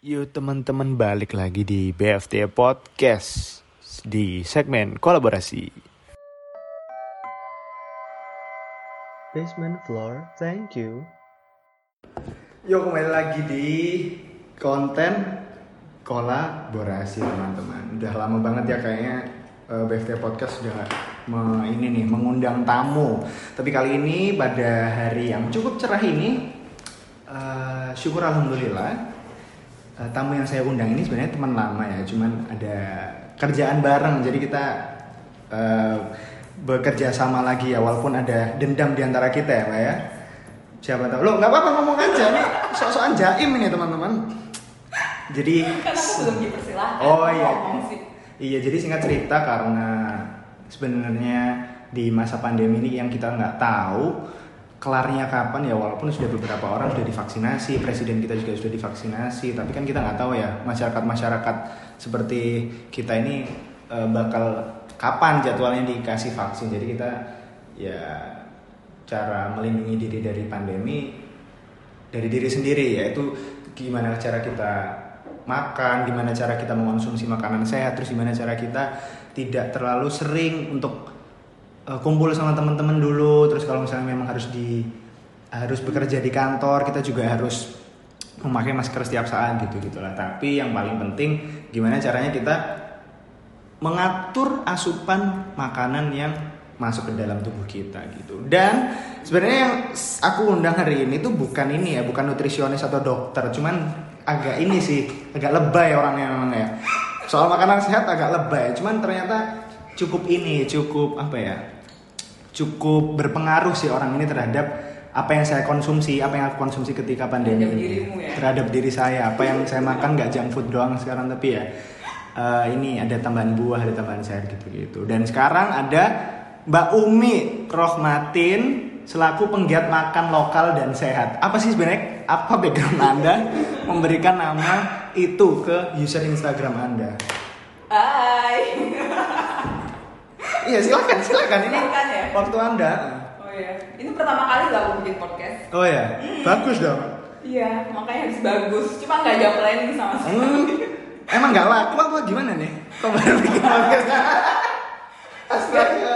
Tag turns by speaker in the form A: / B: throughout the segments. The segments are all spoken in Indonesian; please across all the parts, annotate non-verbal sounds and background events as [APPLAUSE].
A: Yuk teman-teman balik lagi di BFT Podcast di segmen kolaborasi. Basement floor, thank you. Yuk kembali lagi di konten kolaborasi teman-teman. Udah lama banget ya kayaknya uh, BFT Podcast sudah me, ini nih mengundang tamu. Tapi kali ini pada hari yang cukup cerah ini, uh, syukur alhamdulillah uh, tamu yang saya undang ini sebenarnya teman lama ya, cuman ada kerjaan bareng, jadi kita uh, bekerja sama lagi ya, walaupun ada dendam di antara kita ya, Pak ya. Siapa tahu, lo nggak apa-apa ngomong aja nih, sok-sokan jaim ini teman-teman. Jadi,
B: kan aku belum dipersilahkan.
A: oh iya, iya jadi singkat cerita karena sebenarnya di masa pandemi ini yang kita nggak tahu kelarnya kapan ya walaupun sudah beberapa orang sudah divaksinasi presiden kita juga sudah divaksinasi tapi kan kita nggak tahu ya masyarakat masyarakat seperti kita ini eh, bakal kapan jadwalnya dikasih vaksin. Jadi kita ya cara melindungi diri dari pandemi dari diri sendiri yaitu gimana cara kita makan gimana cara kita mengonsumsi makanan sehat terus gimana cara kita tidak terlalu sering untuk uh, kumpul sama teman-teman dulu. Terus kalau misalnya memang harus di harus bekerja di kantor kita juga harus memakai masker setiap saat gitu gitulah. Tapi yang paling penting gimana caranya kita mengatur asupan makanan yang masuk ke dalam tubuh kita gitu. Dan sebenarnya yang aku undang hari ini tuh bukan ini ya bukan nutrisionis atau dokter. Cuman agak ini sih agak lebay orangnya memang ya. Soal makanan sehat agak lebay. Cuman ternyata cukup ini cukup apa ya cukup berpengaruh sih orang ini terhadap apa yang saya konsumsi apa yang aku konsumsi ketika pandemi
B: Terhadap
A: ini.
B: ya?
A: terhadap diri saya apa yang saya makan nggak junk food doang sekarang tapi ya eh, ini ada tambahan buah ada tambahan sayur gitu gitu dan sekarang ada Mbak Umi Rohmatin selaku penggiat makan lokal dan sehat. Apa sih sebenarnya? Apa background anda memberikan nama itu ke user Instagram anda?
B: Hai. [LAUGHS]
A: iya silakan silakan ini
B: Silakan ya?
A: waktu anda
B: Oh iya. Ini pertama kali lah aku bikin podcast.
A: oh ya bagus dong
B: Iya, makanya harus bagus. Cuma nggak jawab planning sama sekali.
A: Hmm, emang nggak laku apa gimana nih? Kok baru bikin podcast? Astaga,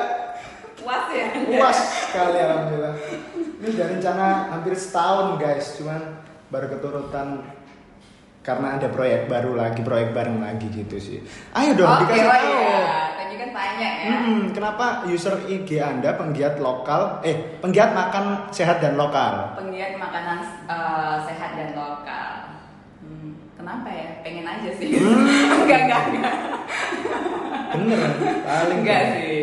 B: Puas ya?
A: puas sekali alhamdulillah. Ini udah rencana hampir setahun guys, cuman baru keturutan karena ada proyek baru lagi, proyek bareng lagi gitu sih. Ayo dong
B: Oke,
A: dikasih
B: oh
A: tahu.
B: iya. Tadi kan tanya ya.
A: Hmm, kenapa user IG Anda penggiat lokal, eh penggiat makan sehat dan lokal?
B: Penggiat makanan eh, sehat dan lokal. Hmm, kenapa ya? Pengen aja sih. [LAUGHS] enggak, enggak, enggak.
A: Bener, paling
B: Enggak sih.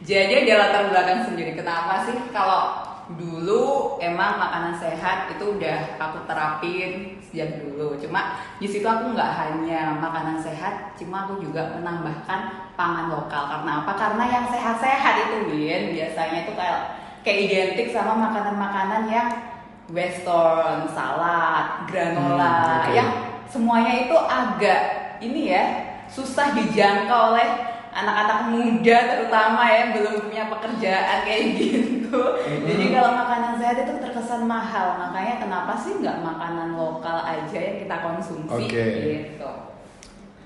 B: Jadi ada latar belakang sendiri. Kenapa sih kalau dulu emang makanan sehat itu udah aku terapin sejak dulu. Cuma di situ aku nggak hanya makanan sehat, cuma aku juga menambahkan pangan lokal. Karena apa? Karena yang sehat-sehat itu Win biasanya itu kayak kayak identik sama makanan-makanan yang western, salad, granola,
A: Hmm, oke.
B: yang semuanya itu agak ini ya susah dijangkau oleh anak-anak muda terutama ya yang belum punya pekerjaan kayak gitu. Jadi kalau makanan sehat itu terkesan mahal, makanya kenapa sih nggak makanan lokal aja yang kita konsumsi
A: Oke.
B: gitu?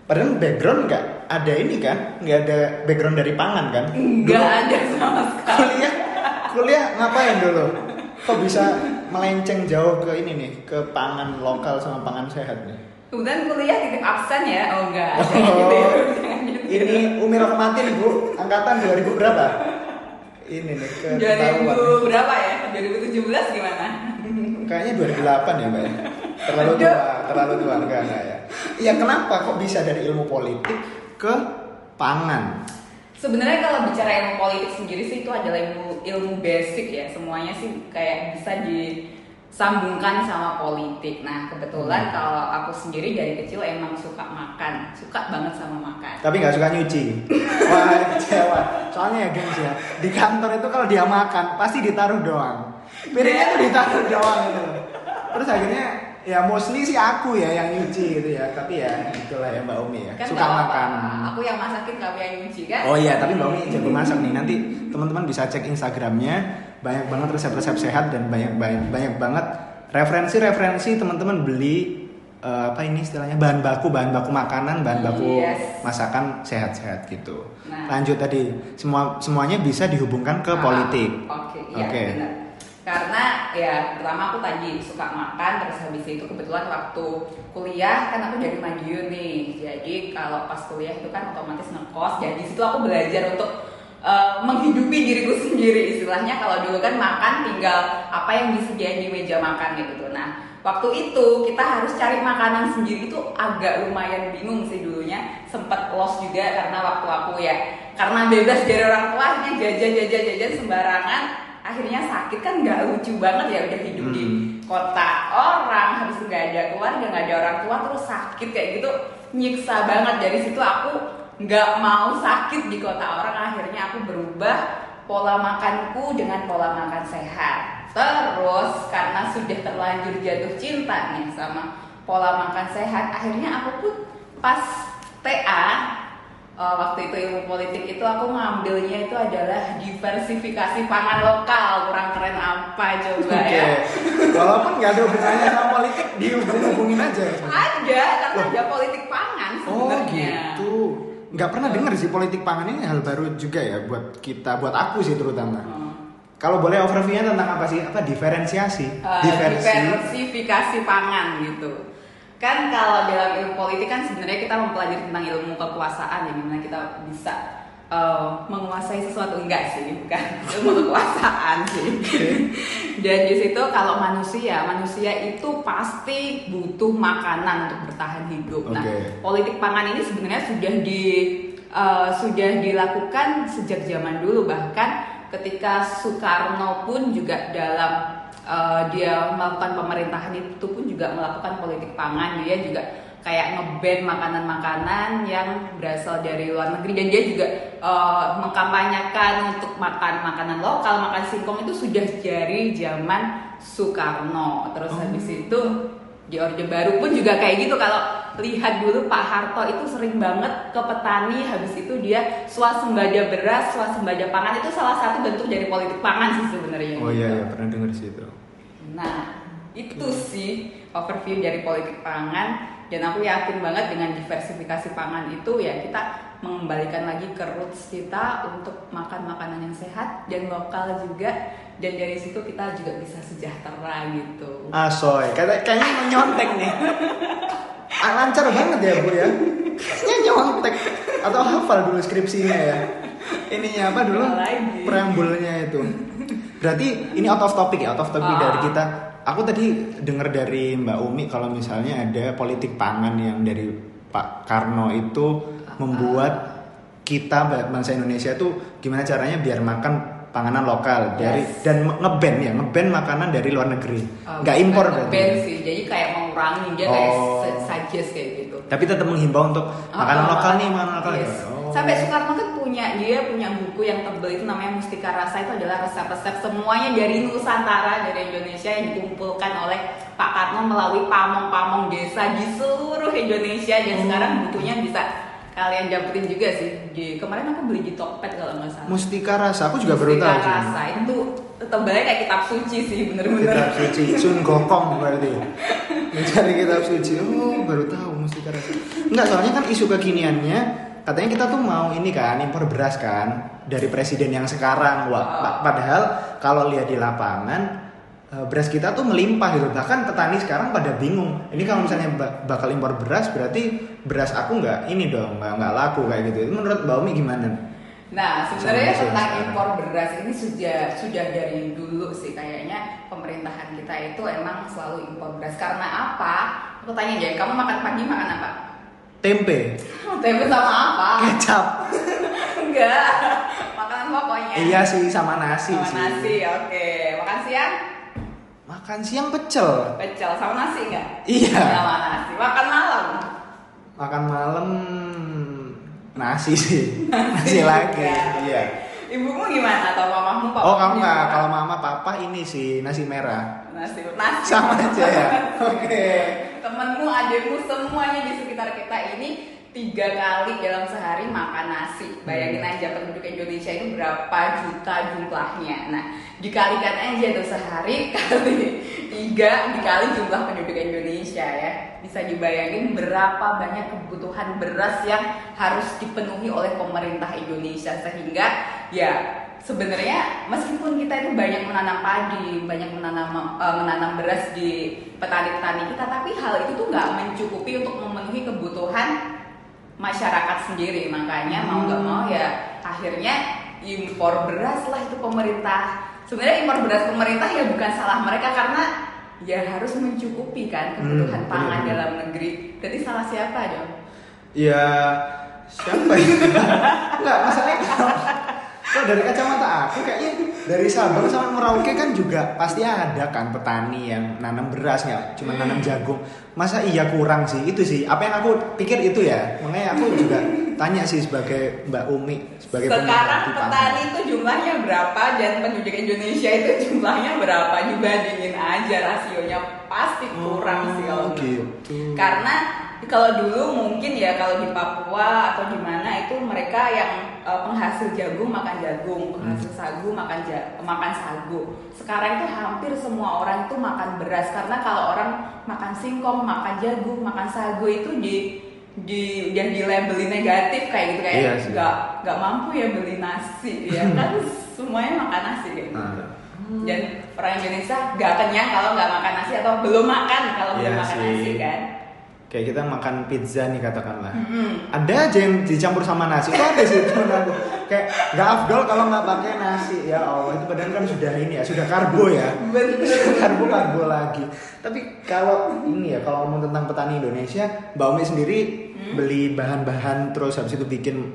A: Padahal background nggak ada ini kan, nggak ada background dari pangan kan?
B: Nggak ada sama sekali.
A: kuliah kuliah ngapain dulu? Kok bisa melenceng jauh ke ini nih, ke pangan lokal sama pangan sehat nih?
B: Kemudian kuliah titip absen ya? Oh enggak.
A: Oh.
B: Gitu ya. [LAUGHS]
A: Ini Umi Rohmatin Bu, angkatan 2000 berapa? Ini nih ke
B: 2000
A: ketahuan.
B: berapa ya? 2017 gimana? [LAUGHS]
A: Kayaknya 2008 ya Mbak ya? Terlalu tua, terlalu tua enggak enggak ya. Iya kenapa kok bisa dari ilmu politik ke pangan?
B: Sebenarnya kalau bicara ilmu politik sendiri sih itu adalah ilmu ilmu basic ya. Semuanya sih kayak bisa disambungkan sama politik. Nah, kebetulan
A: Hmm.
B: kalau aku sendiri dari kecil emang suka makan, suka banget sama makan.
A: Tapi nggak suka nyuci. [LAUGHS] Wah kecewa. Soalnya ya gengs ya, di kantor itu kalau dia makan pasti ditaruh doang. Piringnya tuh ditaruh doang gitu. Terus akhirnya ya mostly sih aku ya yang nyuci gitu ya. Tapi ya itulah ya Mbak Umi ya,
B: Kan
A: suka
B: apa-apa.
A: makan.
B: Aku yang masakin kamu yang nyuci kan?
A: Oh iya, tapi Mbak Umi jago masak nih. Nanti teman-teman bisa cek Instagramnya, banyak banget resep-resep sehat dan banyak banyak banyak banget referensi-referensi teman-teman beli eh, apa ini istilahnya bahan baku bahan baku makanan bahan baku
B: Yes.
A: masakan sehat-sehat gitu.
B: Nah.
A: Lanjut tadi semua semuanya bisa dihubungkan ke
B: Ah,
A: politik.
B: Oke, iya
A: Oke.
B: benar. Karena ya pertama aku tadi suka makan terus habis itu kebetulan waktu kuliah kan aku dari Madiun nih. Jadi kalau pas kuliah itu kan otomatis ngekos. Jadi situ aku belajar untuk uh, menghidupi diriku [LAUGHS] sendiri istilahnya. Kalau dulu kan makan tinggal apa yang disediain di meja makan gitu. Nah, waktu itu kita harus cari makanan sendiri itu agak lumayan bingung sih dulunya. Sempet lost juga karena waktu aku ya. Karena bebas dari orang tuanya jajan jajan jajan sembarangan akhirnya sakit kan nggak lucu banget ya udah hidup di
A: Hmm.
B: kota orang. Habis nggak ada keluarga nggak ada orang tua terus sakit kayak gitu. Nyiksa banget. Dari situ aku nggak mau sakit di kota orang akhirnya aku berubah pola makanku dengan pola makan sehat terus karena sudah terlanjur jatuh cinta nih sama pola makan sehat akhirnya aku pun pas TA uh, waktu itu ilmu politik itu aku ngambilnya itu adalah diversifikasi pangan lokal kurang keren apa coba
A: Oke.
B: ya
A: Walaupun nggak ada hubungannya sama politik, dihubung-hubungin aja.
B: ada karena ada politik pangan
A: Oh
B: sebenarnya
A: gitu. Nggak pernah dengar sih politik pangan ini hal baru juga ya buat kita, buat aku sih terutama.
B: Hmm.
A: Kalau boleh overview-nya tentang apa sih? Apa diferensiasi?
B: Uh, diversifikasi pangan gitu kan kalau dalam ilmu politik kan sebenarnya kita mempelajari tentang ilmu kekuasaan ya gimana kita bisa uh, menguasai sesuatu. Enggak sih bukan. [LAUGHS] Ilmu kekuasaan sih. [LAUGHS] Dan di situ kalau manusia manusia itu pasti butuh makanan untuk bertahan hidup. Nah
A: Oke.
B: politik pangan ini sebenarnya sudah di uh, sudah dilakukan sejak zaman dulu. Bahkan ketika Soekarno pun juga dalam uh, dia melakukan pemerintahan itu pun juga melakukan politik pangan. Dia juga kayak ngeban makanan-makanan yang berasal dari luar negeri dan dia juga uh, mengkampanyekan untuk makan makanan lokal makan singkong itu sudah dari zaman Soekarno terus
A: Oh.
B: habis itu di Orde Baru pun juga kayak gitu kalau lihat dulu Pak Harto itu sering banget ke petani habis itu dia swasembada beras swasembada pangan itu salah satu bentuk dari politik pangan sih sebenarnya
A: Oh
B: gitu.
A: iya, iya pernah dengar sih itu.
B: Nah, itu sih overview dari politik pangan dan aku yakin banget dengan diversifikasi pangan itu ya kita mengembalikan lagi ke roots kita untuk makan makanan yang sehat dan lokal juga dan dari situ kita juga bisa sejahtera gitu.
A: Ah, soy. Kayaknya, kayaknya menyontek nih. Ah, lancar banget ya, Bu ya. Kayaknya nyontek. Atau hafal dulu skripsinya ya. Ininya apa dulu? Preambulnya itu. Berarti ini out of topic ya, out of topic
B: Ah.
A: dari kita. Aku tadi dengar dari Mbak Umi kalau misalnya ada politik pangan yang dari Pak Karno itu membuat kita bangsa Indonesia tuh gimana caranya biar makan panganan lokal dari
B: Yes.
A: dan ngeban ya ngeban makanan dari luar negeri
B: Uh,
A: nggak impor berarti
B: nge-ban sih jadi kayak mengurangi dia kayak
A: Oh.
B: se- suggest kayak gitu
A: tapi tetap menghimbau untuk makanan
B: Oh,
A: lokal nih makanan lokal
B: yes.
A: Oh.
B: sampai Soekarno kan punya dia punya buku yang tebel itu namanya Mustika Rasa. Itu adalah resep-resep semuanya dari Nusantara dari Indonesia yang dikumpulkan oleh Pak Karno melalui pamong-pamong desa di seluruh Indonesia. Dan
A: Oh.
B: sekarang bukunya bisa kalian dapetin juga sih. Di kemarin aku beli di Tokped kalau nggak salah.
A: Mustika Rasa aku juga baru
B: Mustika
A: tahu sih.
B: Rasa. Itu tebalnya kayak kitab suci sih bener-bener.
A: Kitab suci Sun Gokong berarti. [LAUGHS] Mencari kitab suci. Oh baru tahu Mustika Rasa. Enggak soalnya kan isu kekiniannya katanya kita tuh mau ini kan impor beras kan dari presiden yang sekarang. Wah pa- padahal kalau lihat di lapangan eh, beras kita tuh melimpah gitu. Bahkan petani sekarang pada bingung. Ini kalau misalnya ba- bakal impor beras berarti beras aku nggak ini dong nggak nggak laku kayak gitu. Itu menurut Mbak Umi gimana?
B: Nah, sebenarnya tentang impor beras ini sudah sudah dari dulu sih. Kayaknya pemerintahan kita itu emang selalu impor beras. Karena apa? Aku tanya aja, kamu makan pagi makan apa?
A: Tempe
B: Tempe sama apa?
A: kecap [LAUGHS]
B: Enggak. Makanan pokoknya.
A: iya sih sama nasi
B: Sama
A: sih
B: nasi, oke. Makan siang?
A: makan siang pecel
B: Pecel sama nasi enggak?
A: Iya.
B: Sama nasi. Makan malam?
A: makan malam nasi sih [LAUGHS] nasi lagi
B: juga.
A: iya
B: Ibumu gimana atau mamamu?
A: oh
B: papamu
A: kamu nggak kalau mama papa ini sih nasi merah
B: nasi nasi
A: sama aja ya [LAUGHS] oke
B: temenmu, adikmu, semuanya di sekitar kita ini tiga kali dalam sehari makan nasi. Bayangin
A: Hmm.
B: aja penduduk Indonesia itu berapa juta jumlahnya. Nah, dikalikan aja tuh sehari [LAUGHS] kali tiga dikali jumlah penduduk Indonesia ya bisa dibayangin berapa banyak kebutuhan beras yang harus dipenuhi oleh pemerintah Indonesia sehingga ya sebenarnya meskipun kita itu banyak menanam padi banyak menanam uh, menanam beras di petani-petani kita tapi hal itu tuh nggak mencukupi untuk memenuhi kebutuhan masyarakat sendiri makanya mau nggak mau ya akhirnya impor beras lah itu pemerintah sebenarnya impor beras pemerintah ya bukan salah mereka karena ya harus mencukupi kan kebutuhan hmm, pangan bener. dalam negeri. Jadi salah siapa dong?
A: Ya siapa ya? [LAUGHS] Enggak, masalahnya [LAUGHS] kalau dari kacamata aku kayaknya dari Sabang sama Merauke kan juga pasti ada kan petani yang nanam beras nggak cuma hmm. nanam jagung. Masa iya kurang sih? Itu sih. Apa yang aku pikir itu ya? Makanya aku juga tanya sih sebagai Mbak Umi sebagai
B: sekarang petani itu jumlahnya berapa dan penduduk Indonesia itu jumlahnya berapa? Dibandingin aja rasionya pasti kurang oh, sih kalau gitu. karena kalau dulu mungkin ya kalau di Papua atau di mana itu mereka yang uh, penghasil jagung makan jagung, penghasil hmm. sagu makan ja makan sagu. Sekarang itu hampir semua orang itu makan beras karena kalau orang makan singkong, makan jagung, makan sagu itu di di yang di labelin negatif kayak gitu kayak iya nggak nggak mampu ya beli nasi ya [LAUGHS] kan semuanya makan nasi kayak gitu. Hmm. Dan orang Indonesia nggak kenyang kalau nggak makan nasi atau belum makan kalau iya belum makan nasi kan
A: kayak kita makan pizza nih katakanlah. Mm-hmm. ada aja yang dicampur sama nasi. Itu ada sih temen aku kayak nggak afdol kalau nggak pakai nasi. Ya allah itu padahal kan sudah ini ya sudah karbo ya. Karbo karbo lagi. Tapi kalau ini ya kalau ngomong tentang petani Indonesia mbak Umi sendiri hmm? beli bahan-bahan terus habis itu bikin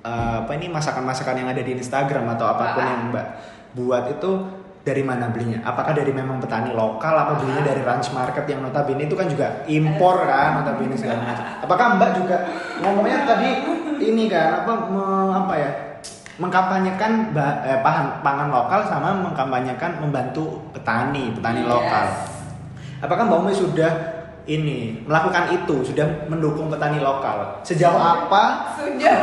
A: uh, apa ini masakan-masakan yang ada di Instagram atau apa pun yang mbak buat itu dari mana belinya? Apakah dari memang petani lokal apa belinya dari ranch market yang notabene itu kan juga impor kan notabene segala macam. Apakah Mbak juga ngomongnya tadi ini kan apa me, apa ya? mengkampanyekan eh, pangan, pangan lokal sama mengkampanyekan membantu petani, petani yes. lokal. Apakah Mbak Umi sudah ini melakukan itu, sudah mendukung petani lokal? Sejauh apa?
B: Sudah.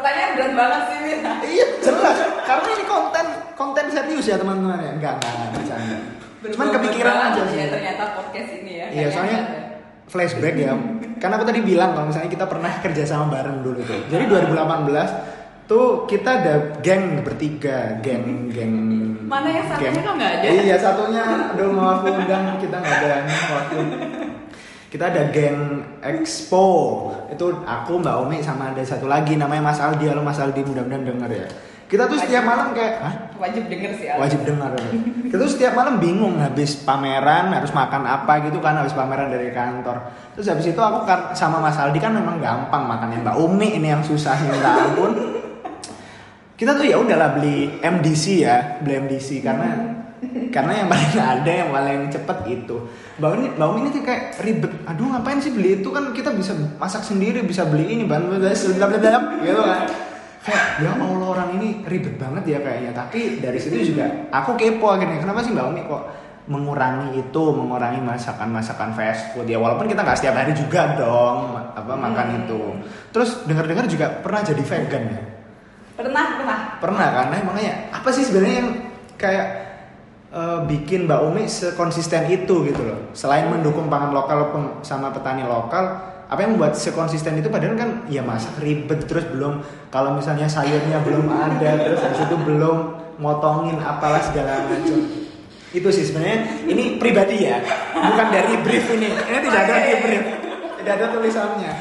B: Pertanyaan berat banget sih Mina.
A: iya jelas karena ini konten konten serius ya teman-teman ya enggak enggak enggak bercanda. Cuman kepikiran aja sih.
B: Ya, ternyata podcast ini ya.
A: Iya soalnya flashback ya. Karena aku tadi bilang kalau misalnya kita pernah kerja sama bareng dulu tuh. Jadi 2018 tuh kita ada geng bertiga, geng geng
B: mana yang satunya kok nggak ada?
A: Iya satunya, aduh mau aku undang kita nggak ada waktu kita ada geng Expo. Itu aku Mbak Omi sama ada satu lagi namanya Mas Aldi. Halo Mas Aldi mudah-mudahan denger ya. Kita tuh wajib, setiap malam kayak Hah?
B: wajib denger sih
A: Aldi. wajib denger. Kita tuh setiap malam bingung habis pameran harus makan apa gitu kan habis pameran dari kantor. Terus habis itu aku kan sama Mas Aldi kan memang gampang makannya. Mbak Umi ini yang susah minta ampun. Kita tuh ya udahlah beli MDC ya beli MDC karena karena yang paling [LAUGHS] ada yang paling cepet itu. Bau ini bau ini tuh kayak ribet. Aduh ngapain sih beli itu? Kan kita bisa masak sendiri bisa beli ini bahan bahan dalam gitu kan. Kayak ya allah orang ini ribet banget ya kayaknya. Tapi dari situ juga aku kepo akhirnya kenapa sih mbak Umi kok mengurangi itu mengurangi masakan masakan fast food ya? Walaupun kita nggak setiap hari juga dong apa makan hmm. itu. Terus dengar dengar juga pernah jadi vegan ya?
B: Pernah pernah.
A: Pernah karena emangnya apa sih sebenarnya yang kayak uh, bikin Mbak Umi sekonsisten itu gitu loh. Selain mendukung pangan lokal sama petani lokal, apa yang membuat sekonsisten itu padahal kan ya masak ribet terus belum kalau misalnya sayurnya belum ada terus habis itu belum motongin apalah segala macam. Itu sih sebenarnya ini pribadi ya, bukan dari brief ini. Ini tidak ada di brief. Tidak ada tulisannya.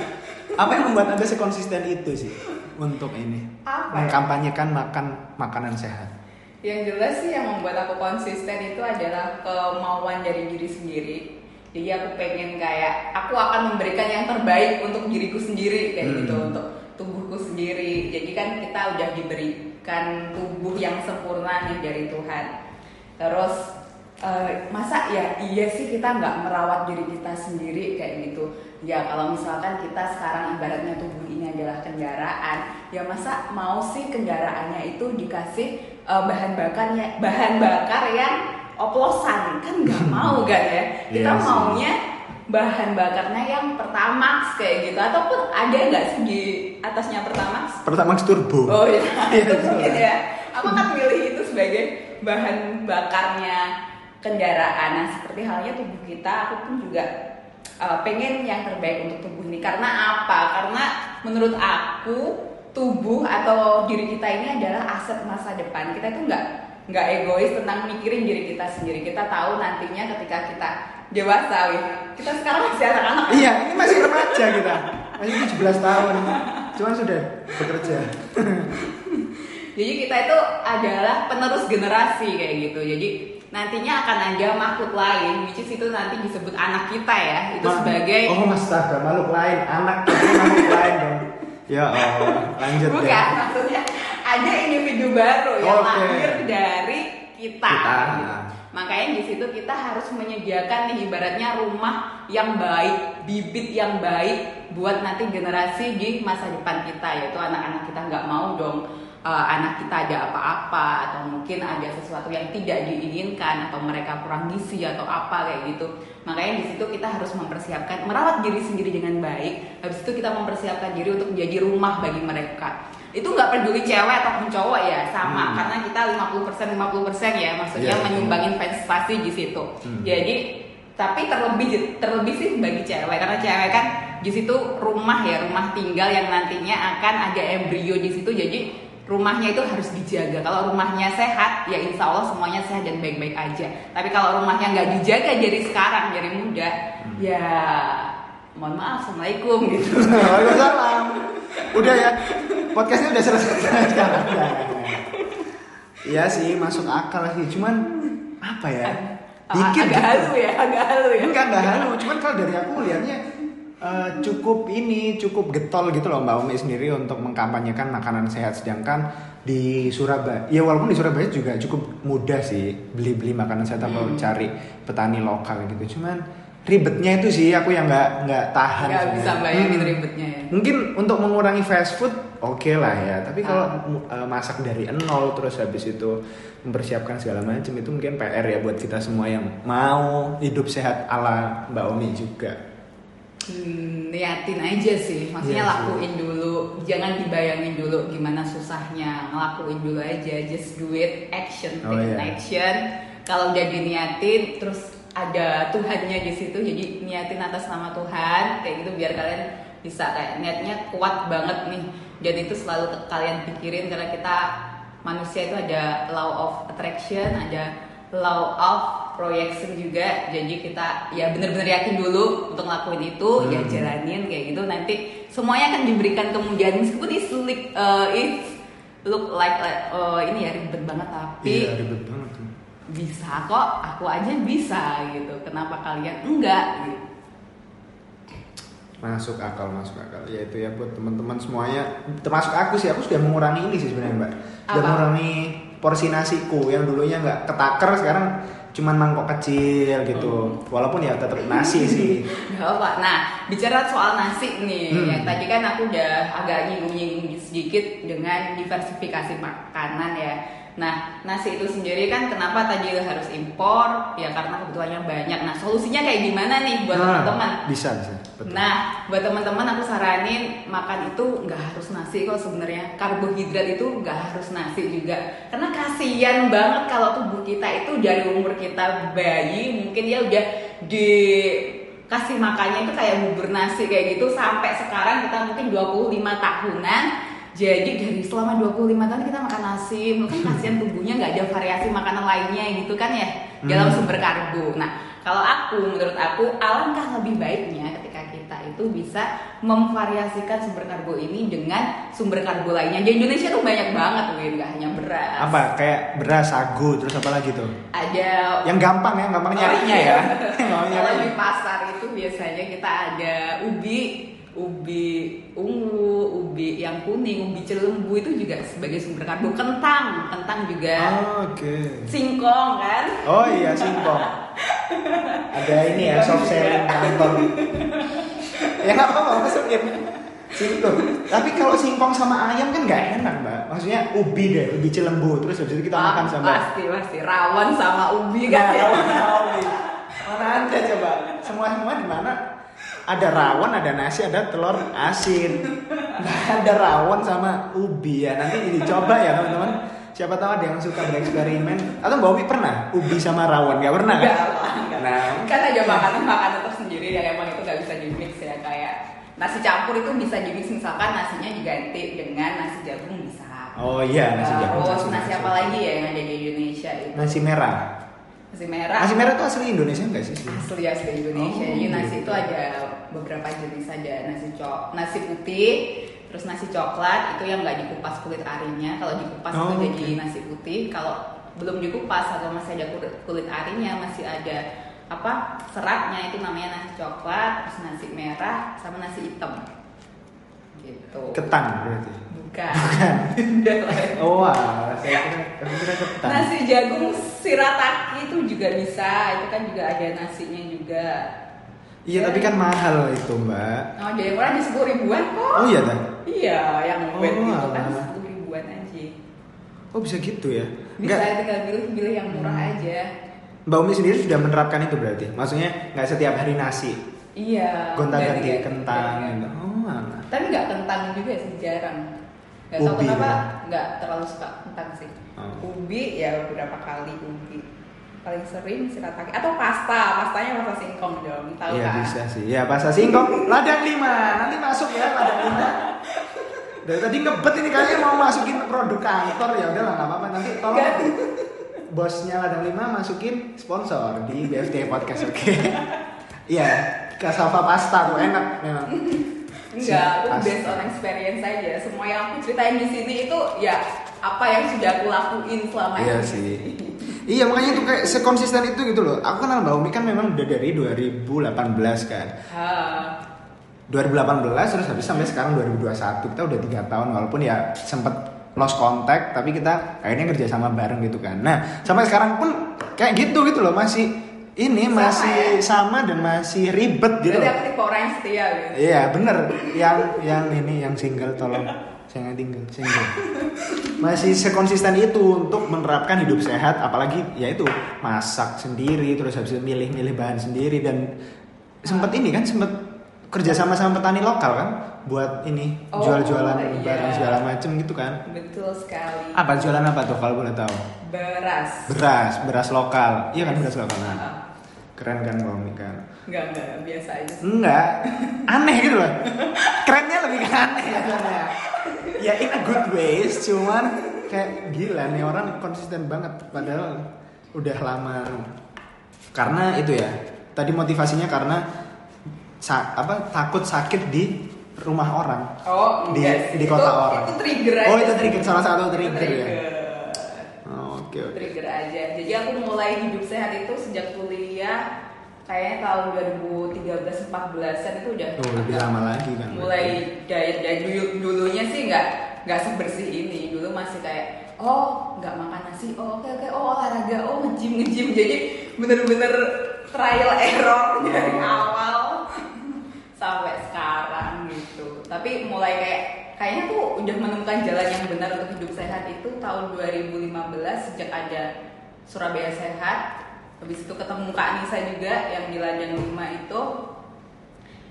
A: Apa yang membuat Anda sekonsisten itu sih untuk ini? Apa? Mengkampanyekan makan makanan sehat
B: yang jelas sih yang membuat aku konsisten itu adalah kemauan dari diri sendiri. Jadi aku pengen kayak aku akan memberikan yang terbaik untuk diriku sendiri kayak hmm. gitu untuk tubuhku sendiri. Jadi kan kita udah diberikan tubuh yang sempurna nih dari Tuhan. Terus uh, masa ya iya sih kita nggak merawat diri kita sendiri kayak gitu. Ya kalau misalkan kita sekarang ibaratnya tubuh ini adalah kendaraan ya masa mau sih kendaraannya itu dikasih uh, bahan bakarnya bahan bakar yang oplosan. Kan nggak [LAUGHS] mau kan ya? Kita yeah, maunya bahan bakarnya yang pertamax kayak gitu. Ataupun ada nggak sih di atasnya pertamax?
A: Pertamax turbo.
B: Oh iya. [LAUGHS] Itu mungkin ya. Aku kan milih itu sebagai bahan bakarnya kendaraan. Nah seperti halnya tubuh kita, aku pun juga uh, pengen yang terbaik untuk tubuh ini. Karena apa? Karena menurut aku tubuh atau diri kita ini adalah aset masa depan. Kita itu nggak nggak egois tentang mikirin diri kita sendiri. Kita tahu nantinya ketika kita dewasa, wih. Kita sekarang masih anak-anak.
A: Iya, ini masih remaja kita. Masih 17 tahun. Cuman sudah bekerja.
B: Jadi kita itu adalah penerus generasi kayak gitu. Jadi nantinya akan ada makhluk lain, which is itu nanti disebut anak kita ya. Itu
A: Ma-
B: sebagai
A: Oh, astaga, makhluk lain, anak makhluk lain dong. Ya Allah, lanjut
B: bukan
A: deh.
B: maksudnya ada individu baru yang
A: Oke.
B: lahir dari kita.
A: Kita.
B: gitu. Makanya di situ kita harus menyediakan nih ibaratnya rumah yang baik, bibit yang baik buat nanti generasi di masa depan kita yaitu anak-anak kita nggak mau dong uh, anak kita ada apa-apa atau mungkin ada sesuatu yang tidak diinginkan atau mereka kurang gizi atau apa kayak gitu. Makanya di situ kita harus mempersiapkan merawat diri sendiri dengan baik. Habis itu kita mempersiapkan diri untuk menjadi rumah bagi mereka. Itu nggak peduli cewek ataupun cowok ya, sama
A: Hmm.
B: karena kita 50% 50% ya, maksudnya
A: Iya.
B: menyumbangin investasi di situ.
A: Hmm.
B: Jadi tapi terlebih terlebih sih bagi cewek karena cewek kan di situ rumah ya, rumah tinggal yang nantinya akan ada embrio di situ. Jadi rumahnya itu harus dijaga. Kalau rumahnya sehat, ya insya Allah semuanya sehat dan baik-baik aja. Tapi kalau rumahnya nggak dijaga dari sekarang, dari muda, ya mohon maaf, assalamualaikum gitu. [LAUGHS]
A: Waalaikumsalam. Udah ya, podcastnya udah selesai sekarang. Iya sih, masuk akal sih. Cuman apa ya? Dikit
B: agak
A: gitu.
B: halu ya, agak halu ya.
A: Enggak, enggak halu. Cuman kalau dari aku lihatnya eh, cukup ini, cukup getol gitu loh Mbak Umi sendiri untuk mengkampanyekan makanan sehat. Sedangkan di Surabaya, ya walaupun di Surabaya juga cukup mudah sih beli-beli makanan sehat atau
B: Hmm.
A: cari petani lokal gitu. Cuman ribetnya itu sih aku yang nggak nggak tahan.
B: Nggak bisa bayangin
A: Hmm.
B: ribetnya ya.
A: Mungkin untuk mengurangi fast food oke lah ya, tapi kalau
B: Ah.
A: uh, masak dari nol terus habis itu mempersiapkan segala macam itu mungkin PR ya buat kita semua yang mau hidup sehat ala Mbak Omi juga.
B: Niatin aja sih, maksudnya
A: sih.
B: lakuin dulu, jangan dibayangin dulu gimana susahnya, ngelakuin dulu aja, just do it, action,
A: Oh,
B: take
A: iya.
B: action. Kalau udah diniatin, terus ada Tuhannya di situ, jadi niatin atas nama Tuhan, kayak gitu biar kalian bisa kayak niatnya kuat banget nih, dan itu selalu kalian pikirin karena kita manusia itu ada law of attraction, ada law of projection juga jadi kita ya bener-bener yakin dulu untuk ngelakuin itu ya
A: Hmm.
B: jalanin kayak gitu nanti semuanya akan diberikan kemudian meskipun it's look, uh, it's look like, like, uh, ini ya ribet banget tapi
A: Iya ribet banget
B: bisa kok aku aja bisa gitu kenapa kalian enggak gitu
A: Masuk akal, masuk akal. Ya itu ya buat teman-teman semuanya. Termasuk aku sih, aku sudah mengurangi ini sih sebenarnya Mbak. Sudah mengurangi porsi nasiku yang dulunya nggak ketaker sekarang cuman mangkok kecil gitu. Walaupun ya tetap nasi sih. [LAUGHS]
B: Gak apa. Nah, bicara soal nasi nih,
A: Hmm.
B: yang tadi kan aku udah agak nyinggung-nyinggung sedikit dengan diversifikasi makanan ya. Nah, nasi itu sendiri kan kenapa tadi harus impor? Ya karena kebutuhannya banyak. Nah, solusinya kayak gimana nih buat
A: Nah,
B: teman-teman?
A: Bisa, bisa. Betul.
B: Nah, buat teman-teman aku saranin makan itu nggak harus nasi kok sebenarnya. Karbohidrat itu nggak harus nasi juga. Karena kasihan banget kalau tubuh kita itu dari umur kita bayi mungkin ya udah di kasih makannya itu kayak bubur nasi kayak gitu sampai sekarang kita mungkin 25 tahunan jadi dari selama 25 tahun kita makan nasi, mungkin kasihan tubuhnya nggak ada variasi makanan lainnya gitu kan ya dalam
A: Hmm.
B: sumber karbo. Nah, kalau aku menurut aku alangkah lebih baiknya ketika kita itu bisa memvariasikan sumber karbo ini dengan sumber karbo lainnya. Di Indonesia tuh banyak banget, Win, nggak hanya beras.
A: Apa? Kayak beras, sagu, terus apa lagi tuh?
B: Ada
A: Yang gampang ya, gampang nyarinya ya. [LAUGHS] Mau
B: Kalau
A: nyari.
B: di pasar itu biasanya kita ada ubi, ubi ungu, ubi yang kuning, ubi celembu itu juga sebagai sumber karbo. Kentang, kentang juga.
A: Oke.
B: Singkong kan?
A: Oh iya, singkong. Ada ini ya, soft selling kantor. ya nggak apa-apa, masukin. Singkong. Tapi kalau singkong sama ayam kan nggak enak, Mbak. Maksudnya ubi deh, ubi cilembu. Terus habis itu kita makan sama
B: pasti pasti rawon sama ubi
A: Nah,
B: kan ya.
A: rawon sama ubi. Mana ada coba? Semua semua di mana? Ada rawon, ada nasi, ada telur asin. Nggak ada rawon sama ubi ya. Nanti dicoba ya teman-teman. siapa tahu ada yang suka bereksperimen atau Mbak Wi pernah ubi sama rawon nggak pernah kan?
B: Enggak.
A: Nah.
B: Kan ada makanan-makanan tersendiri yang emang itu nggak bisa di mix ya kayak nasi campur itu bisa di mix misalkan nasinya diganti dengan nasi jagung bisa.
A: Oh iya nasi jagung.
B: Terus nasi apa lagi ya yang ada di Indonesia itu?
A: Nasi merah.
B: Nasi merah.
A: Nasi merah itu asli Indonesia nggak sih?
B: asli asli Indonesia.
A: Oh,
B: Jadi nasi
A: gitu.
B: itu ada beberapa jenis ada nasi cok, nasi putih, terus nasi coklat itu yang nggak dikupas kulit arinya. Kalau dikupas
A: Oh,
B: itu
A: oke.
B: jadi nasi putih. Kalau belum dikupas atau masih ada kulit, kulit arinya masih ada apa seratnya itu namanya nasi coklat, terus nasi merah sama nasi hitam. Gitu.
A: Ketan berarti.
B: Bukan. Lah. [LAUGHS]
A: Oh, wah, saya kira, saya kira ketan.
B: Nasi jagung shirataki itu juga bisa. Itu kan juga ada nasinya juga.
A: Iya, tapi kan mahal itu, Mbak.
B: Oh, jadi orang di sepuluh ribuan kok.
A: Oh iya, Dan.
B: Iya, yang
A: Oh,
B: wet itu kan sepuluh ribuan aja.
A: Oh, bisa gitu ya?
B: Bisa
A: Enggak.
B: tinggal pilih-pilih yang murah
A: Hmm.
B: aja.
A: Mbak Umi sendiri sudah menerapkan itu berarti? Maksudnya nggak setiap hari nasi,
B: Iya.
A: gonta-ganti kentang gitu. Oh, alah.
B: Tapi nggak kentang juga sih jarang. Gak
A: Ubi
B: kenapa
A: gitu.
B: nggak terlalu suka kentang sih.
A: Oh.
B: Ubi ya beberapa kali ubi. Paling sering shirataki atau pasta. Pastanya pasta singkong dong. Tahu
A: Iya
B: kan?
A: bisa sih. Ya pasta singkong, ladang lima. Nanti masuk ya ladang lima. Dari tadi ngebet ini kayaknya mau masukin produk kantor ya udahlah nggak apa-apa nanti tolong
B: Nggak.
A: bosnya ladang lima masukin sponsor di BFT podcast oke. Iya, kasava pasta tuh enak memang.
B: Enggak, aku based on experience aja. Semua yang aku ceritain di sini itu ya apa yang sudah aku lakuin selama
A: Iya
B: ini.
A: sih. Iya makanya tuh kayak sekonsisten itu gitu loh. Aku kenal Mbak Umi kan memang udah dari 2018 kan.
B: Ha.
A: 2018 terus habis sampai sekarang 2021 kita udah tiga tahun walaupun ya sempet lost contact tapi kita akhirnya kerja sama bareng gitu kan. Nah sampai sekarang pun kayak gitu gitu loh masih ini
B: Sama
A: masih
B: ya?
A: sama dan masih ribet gitu. Loh.
B: aku tipe orang yang setia gitu.
A: Iya bener yang yang ini yang single tolong jangan tinggal single masih sekonsisten itu untuk menerapkan hidup sehat apalagi ya itu masak sendiri terus habis itu milih-milih bahan sendiri dan sempet ini kan sempet kerja sama sama petani lokal kan buat ini
B: Oh,
A: jual-jualan
B: iya.
A: barang segala macem gitu kan
B: Betul sekali.
A: apa jualan apa tuh kalau boleh tahu
B: Beras.
A: beras beras lokal iya kan beras lokal nah. Keren kan Bang kan
B: Enggak, enggak, biasa aja sih.
A: Enggak, aneh gitu loh. Kerennya lebih ke aneh ya. Ya in a good ways, cuman kayak gila nih orang konsisten banget padahal udah lama. Karena itu ya, tadi motivasinya karena sa- apa takut sakit di rumah orang.
B: Oh,
A: Di-
B: sih.
A: di kota
B: itu,
A: orang.
B: Itu trigger aja.
A: Oh, itu trigger, salah satu
B: Itu
A: trigger ya?
B: Trigger.
A: Oh, Oke oke.
B: Trigger aja. Jadi aku mulai hidup sehat itu sejak kuliah kayaknya tahun 2013 14-an itu udah
A: Oh, lebih lama lagi kan.
B: mulai diet diet dulu dulunya sih nggak nggak sebersih ini dulu masih kayak oh nggak makan nasi oh oke oke oh olahraga oh ngejim ngejim jadi bener-bener trial error dari awal [LAUGHS] sampai sekarang gitu tapi mulai kayak kayaknya tuh udah menemukan jalan yang benar untuk hidup sehat itu tahun 2015 sejak ada Surabaya Sehat. Habis itu ketemu Kak Nisa juga yang di ladang 5 itu.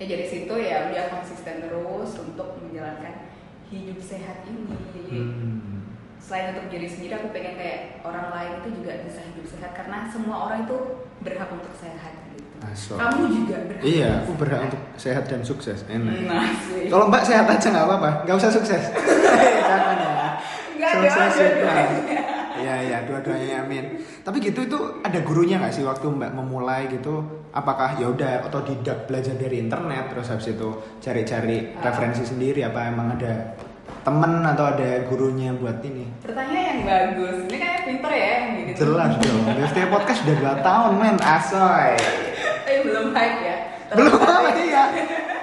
B: Ya dari situ ya udah konsisten terus untuk menjalankan hidup sehat ini. Jadi
A: Hmm.
B: selain untuk diri sendiri aku pengen kayak orang lain itu juga bisa hidup sehat karena semua orang itu berhak untuk sehat
A: Masuk.
B: kamu juga berhak
A: Iya, aku berhak untuk sehat dan sukses. Enak.
B: nah sih
A: Kalau Mbak sehat aja nggak apa-apa, nggak usah sukses. [LAUGHS] Jangan ya.
B: Nggak,
A: Sukses
B: dua-
A: ya. Iya iya dua-duanya amin. Tapi gitu itu ada gurunya nggak sih waktu Mbak memulai gitu? Apakah ya udah otodidak belajar dari internet terus habis itu cari-cari
B: Ah.
A: referensi sendiri? Apa emang ada temen atau ada gurunya buat ini?
B: pertanyaan yang bagus ini kayak pinter ya yang gitu
A: Jelas dong. BFT Podcast udah 2 tahun men, asoy.
B: Tapi belum hype ya
A: Belum apa ya.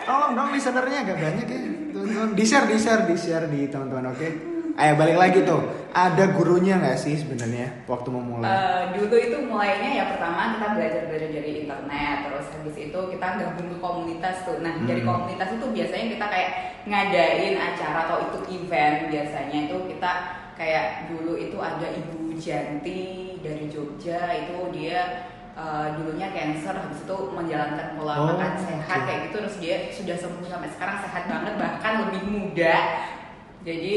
A: Tolong dong listenernya agak banyak ya. Teman-teman di share, di share, di share di teman-teman oke. Ayo balik lagi tuh. Ada gurunya nggak sih sebenarnya waktu memulai?
B: Eh, dulu itu mulainya ya pertama kita belajar belajar dari internet terus habis itu kita gabung ke komunitas tuh nah dari
A: Hmm.
B: komunitas itu biasanya kita kayak ngadain acara atau ikut event biasanya itu kita kayak dulu itu ada ibu Janti dari Jogja itu dia eh, dulunya cancer habis itu menjalankan pola
A: Oh,
B: makan sehat
A: oke.
B: kayak gitu terus dia sudah sembuh sampai sekarang sehat banget bahkan lebih muda Jadi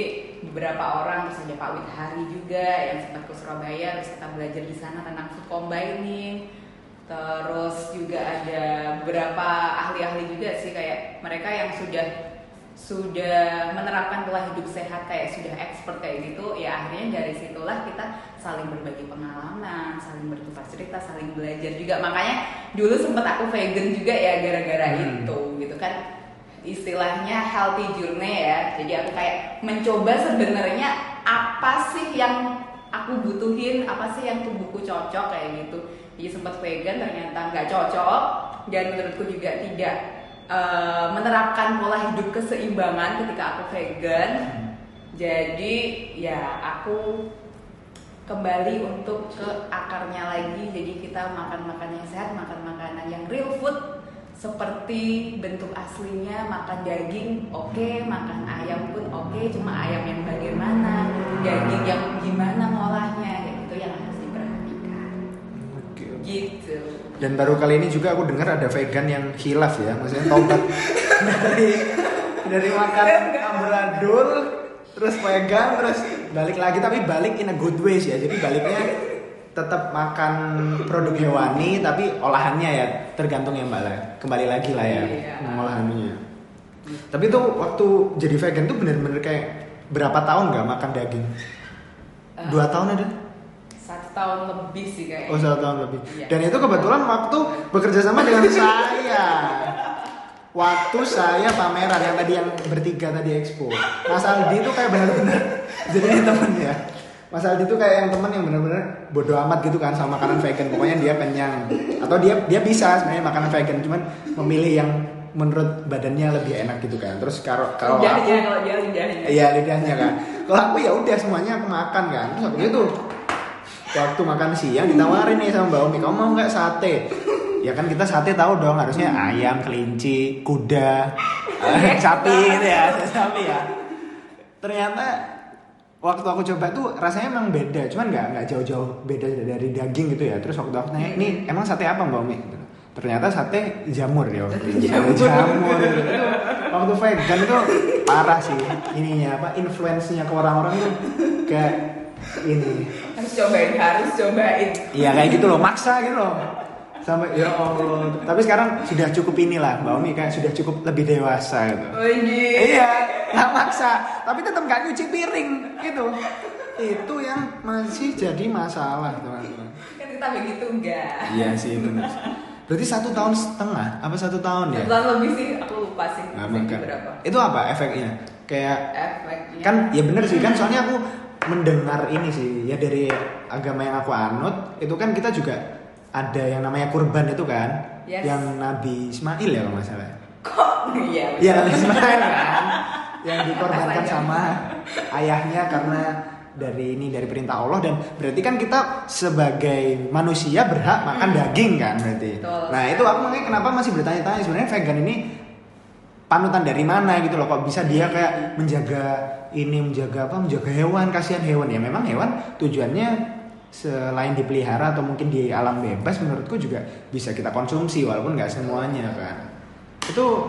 B: beberapa orang terus ada Pak Withari juga yang sempat ke Surabaya terus kita belajar di sana tentang food combining. Terus juga ada beberapa ahli-ahli juga sih kayak mereka yang sudah sudah menerapkan pola hidup sehat kayak sudah expert kayak gitu ya akhirnya dari situlah kita saling berbagi pengalaman saling bertukar cerita saling belajar juga. Makanya dulu sempet aku vegan juga ya gara-gara
A: Hmm.
B: itu gitu kan. Istilahnya healthy journey ya. Jadi aku kayak mencoba sebenarnya apa sih yang aku butuhin apa sih yang tubuhku cocok kayak gitu. Jadi sempat vegan ternyata nggak cocok dan menurutku juga tidak eh, menerapkan pola hidup keseimbangan ketika aku vegan. Jadi ya aku kembali untuk ke akarnya lagi. Jadi kita makan makan yang sehat makan makanan yang real food seperti bentuk aslinya makan daging oke makan ayam pun oke cuma ayam yang bagaimana? Daging yang gimana
A: Dan baru kali ini juga aku dengar ada vegan yang hilaf ya, maksudnya tobat [LAUGHS] dari dari makan amburadul terus vegan terus balik lagi tapi balik in a good way sih ya. Jadi baliknya tetap makan produk hewani tapi olahannya ya tergantung ya Mbak lah. Kembali lagi lah ya
B: Iya.
A: mengolahannya. Tapi itu waktu jadi vegan tuh bener-bener kayak berapa tahun nggak makan daging?
B: Eh,
A: Dua tahun ada?
B: Tahun lebih sih kayaknya
A: Oh satu tahun lebih.
B: Iya.
A: Dan itu kebetulan waktu bekerja sama dengan [LAUGHS] saya. Waktu saya pameran yang tadi yang bertiga tadi expo. Mas Aldi itu kayak benar-benar [LAUGHS] jadi temen ya. Mas Aldi itu kayak yang temen yang benar-benar bodoh amat gitu kan sama makanan vegan. Pokoknya dia kenyang. Atau dia dia bisa sebenarnya makanan vegan cuman memilih yang menurut badannya lebih enak gitu kan. Terus kalau kalau aku
B: lidahnya kalau dia lidahnya
A: Iya lidahnya kan. Kalau aku ya udah semuanya aku makan kan. Terus habis itu waktu makan siang ditawarin nih sama Mbak Umi, kamu mau nggak sate? Ya kan kita sate tahu dong harusnya ayam, kelinci, kuda, [LAUGHS] sapi gitu ya, sapi ya. Ternyata waktu aku coba tuh rasanya emang beda, cuman nggak nggak jauh-jauh beda dari daging gitu ya. Terus waktu aku tanya, ini emang sate apa Mbak Umi? Gitu. Ternyata sate jamur ya. [LAUGHS]
B: Jamur.
A: Jamur. waktu vegan itu parah sih ininya apa influence-nya ke orang-orang tuh kayak ini
B: cobain harus cobain.
A: Iya kayak gitu loh maksa gitu loh. Sampai ya Allah. Tapi sekarang sudah cukup inilah Mbak Umi kayak sudah cukup lebih dewasa gitu.
B: Oh ini
A: iya nggak maksa. Tapi tetap nggak nyuci piring gitu. Itu yang masih jadi masalah teman-teman.
B: Kan kita begitu enggak
A: iya sih benar. Berarti satu tahun setengah apa satu tahun ya?
B: Satu tahun lebih sih aku lupa sih.
A: Makan.
B: berapa.
A: Itu apa efeknya? Kayak
B: efeknya.
A: kan ya bener sih kan soalnya aku mendengar ini sih. Ya dari agama yang aku anut itu kan kita juga ada yang namanya kurban itu kan
B: Yes.
A: yang Nabi Ismail ya kalau nggak salah.
B: Kok? Iya
A: ya Nabi Ismail kan yang dikorbankan sama ayahnya karena dari ini dari perintah Allah. Dan berarti kan kita sebagai manusia berhak makan daging kan berarti.
B: Betul.
A: nah itu aku makanya kenapa masih bertanya-tanya sebenarnya vegan ini panutan dari mana gitu loh. Kok bisa dia kayak menjaga ini menjaga apa menjaga hewan kasihan hewan. Ya memang hewan tujuannya selain dipelihara atau mungkin di alam bebas menurutku juga bisa kita konsumsi walaupun nggak semuanya kan. Itu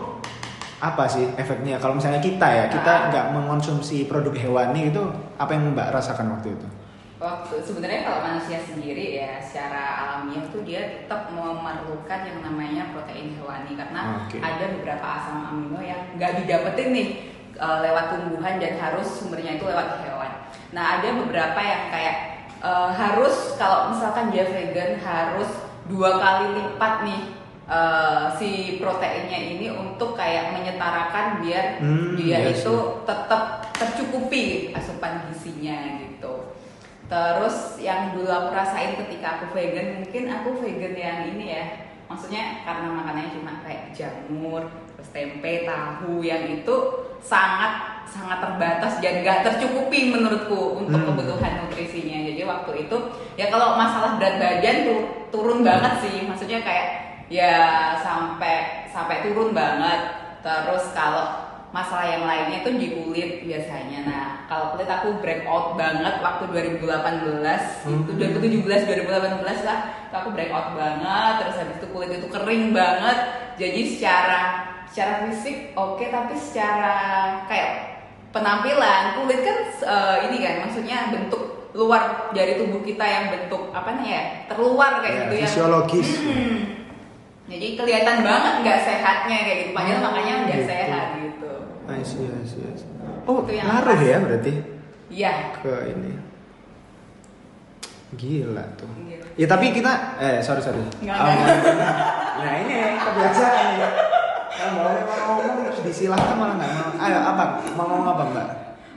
A: apa sih efeknya? Kalau misalnya kita ya kita
B: Ah.
A: nggak mengonsumsi produk hewani itu apa yang mbak rasakan waktu itu
B: waktu sebenarnya kalau manusia sendiri ya secara alamiah tuh dia tetap memerlukan yang namanya protein hewani karena
A: Oke.
B: ada beberapa asam amino yang nggak didapetin nih eh, lewat tumbuhan dan harus sumbernya itu lewat hewan. Nah ada beberapa yang kayak eh, harus kalau misalkan dia vegan harus dua kali lipat nih eh, si proteinnya ini untuk kayak menyetarakan biar
A: Hmm,
B: dia
A: iya
B: itu tetap tercukupi asupan gizinya gitu. Terus yang dulu aku rasain ketika aku vegan, mungkin aku vegan yang ini ya. Maksudnya karena makanannya cuma kayak jamur, terus tempe, tahu yang itu sangat sangat terbatas dan gak tercukupi menurutku untuk
A: Hmm.
B: kebutuhan nutrisinya. Jadi waktu itu ya kalau masalah berat badan tuh turun banget sih. Maksudnya kayak ya sampai sampai turun banget. Terus kalau masalah yang lainnya itu di kulit biasanya. Nah, kalau kulit aku breakout banget waktu 2018 itu 2017 2018 lah. Itu aku breakout banget terus habis itu kulit itu kering banget. Jadi secara secara fisik oke tapi secara kayak penampilan kulit kan eh, ini kan maksudnya bentuk luar dari tubuh kita yang bentuk apa nih ya terluar kayak
A: Ya,
B: gitu ya
A: fisiologis.
B: Hmm. jadi kelihatan banget nggak sehatnya kayak gitu padahal
A: Oh,
B: makanya udah
A: gitu.
B: sehat
A: I see, I see, I see. Oh,
B: Itu yang
A: ngaruh
B: pas.
A: ya berarti
B: iya
A: ke ini. Gila tuh.
B: Gila.
A: Ya tapi kita eh sorry sorry.
B: Nggak,
A: Ah,
B: nggak.
A: nah ini kebiasaan ini. Kalau mau ngomong disilahkan malah nggak mau. Ayo apa? Mau ngomong apa mbak?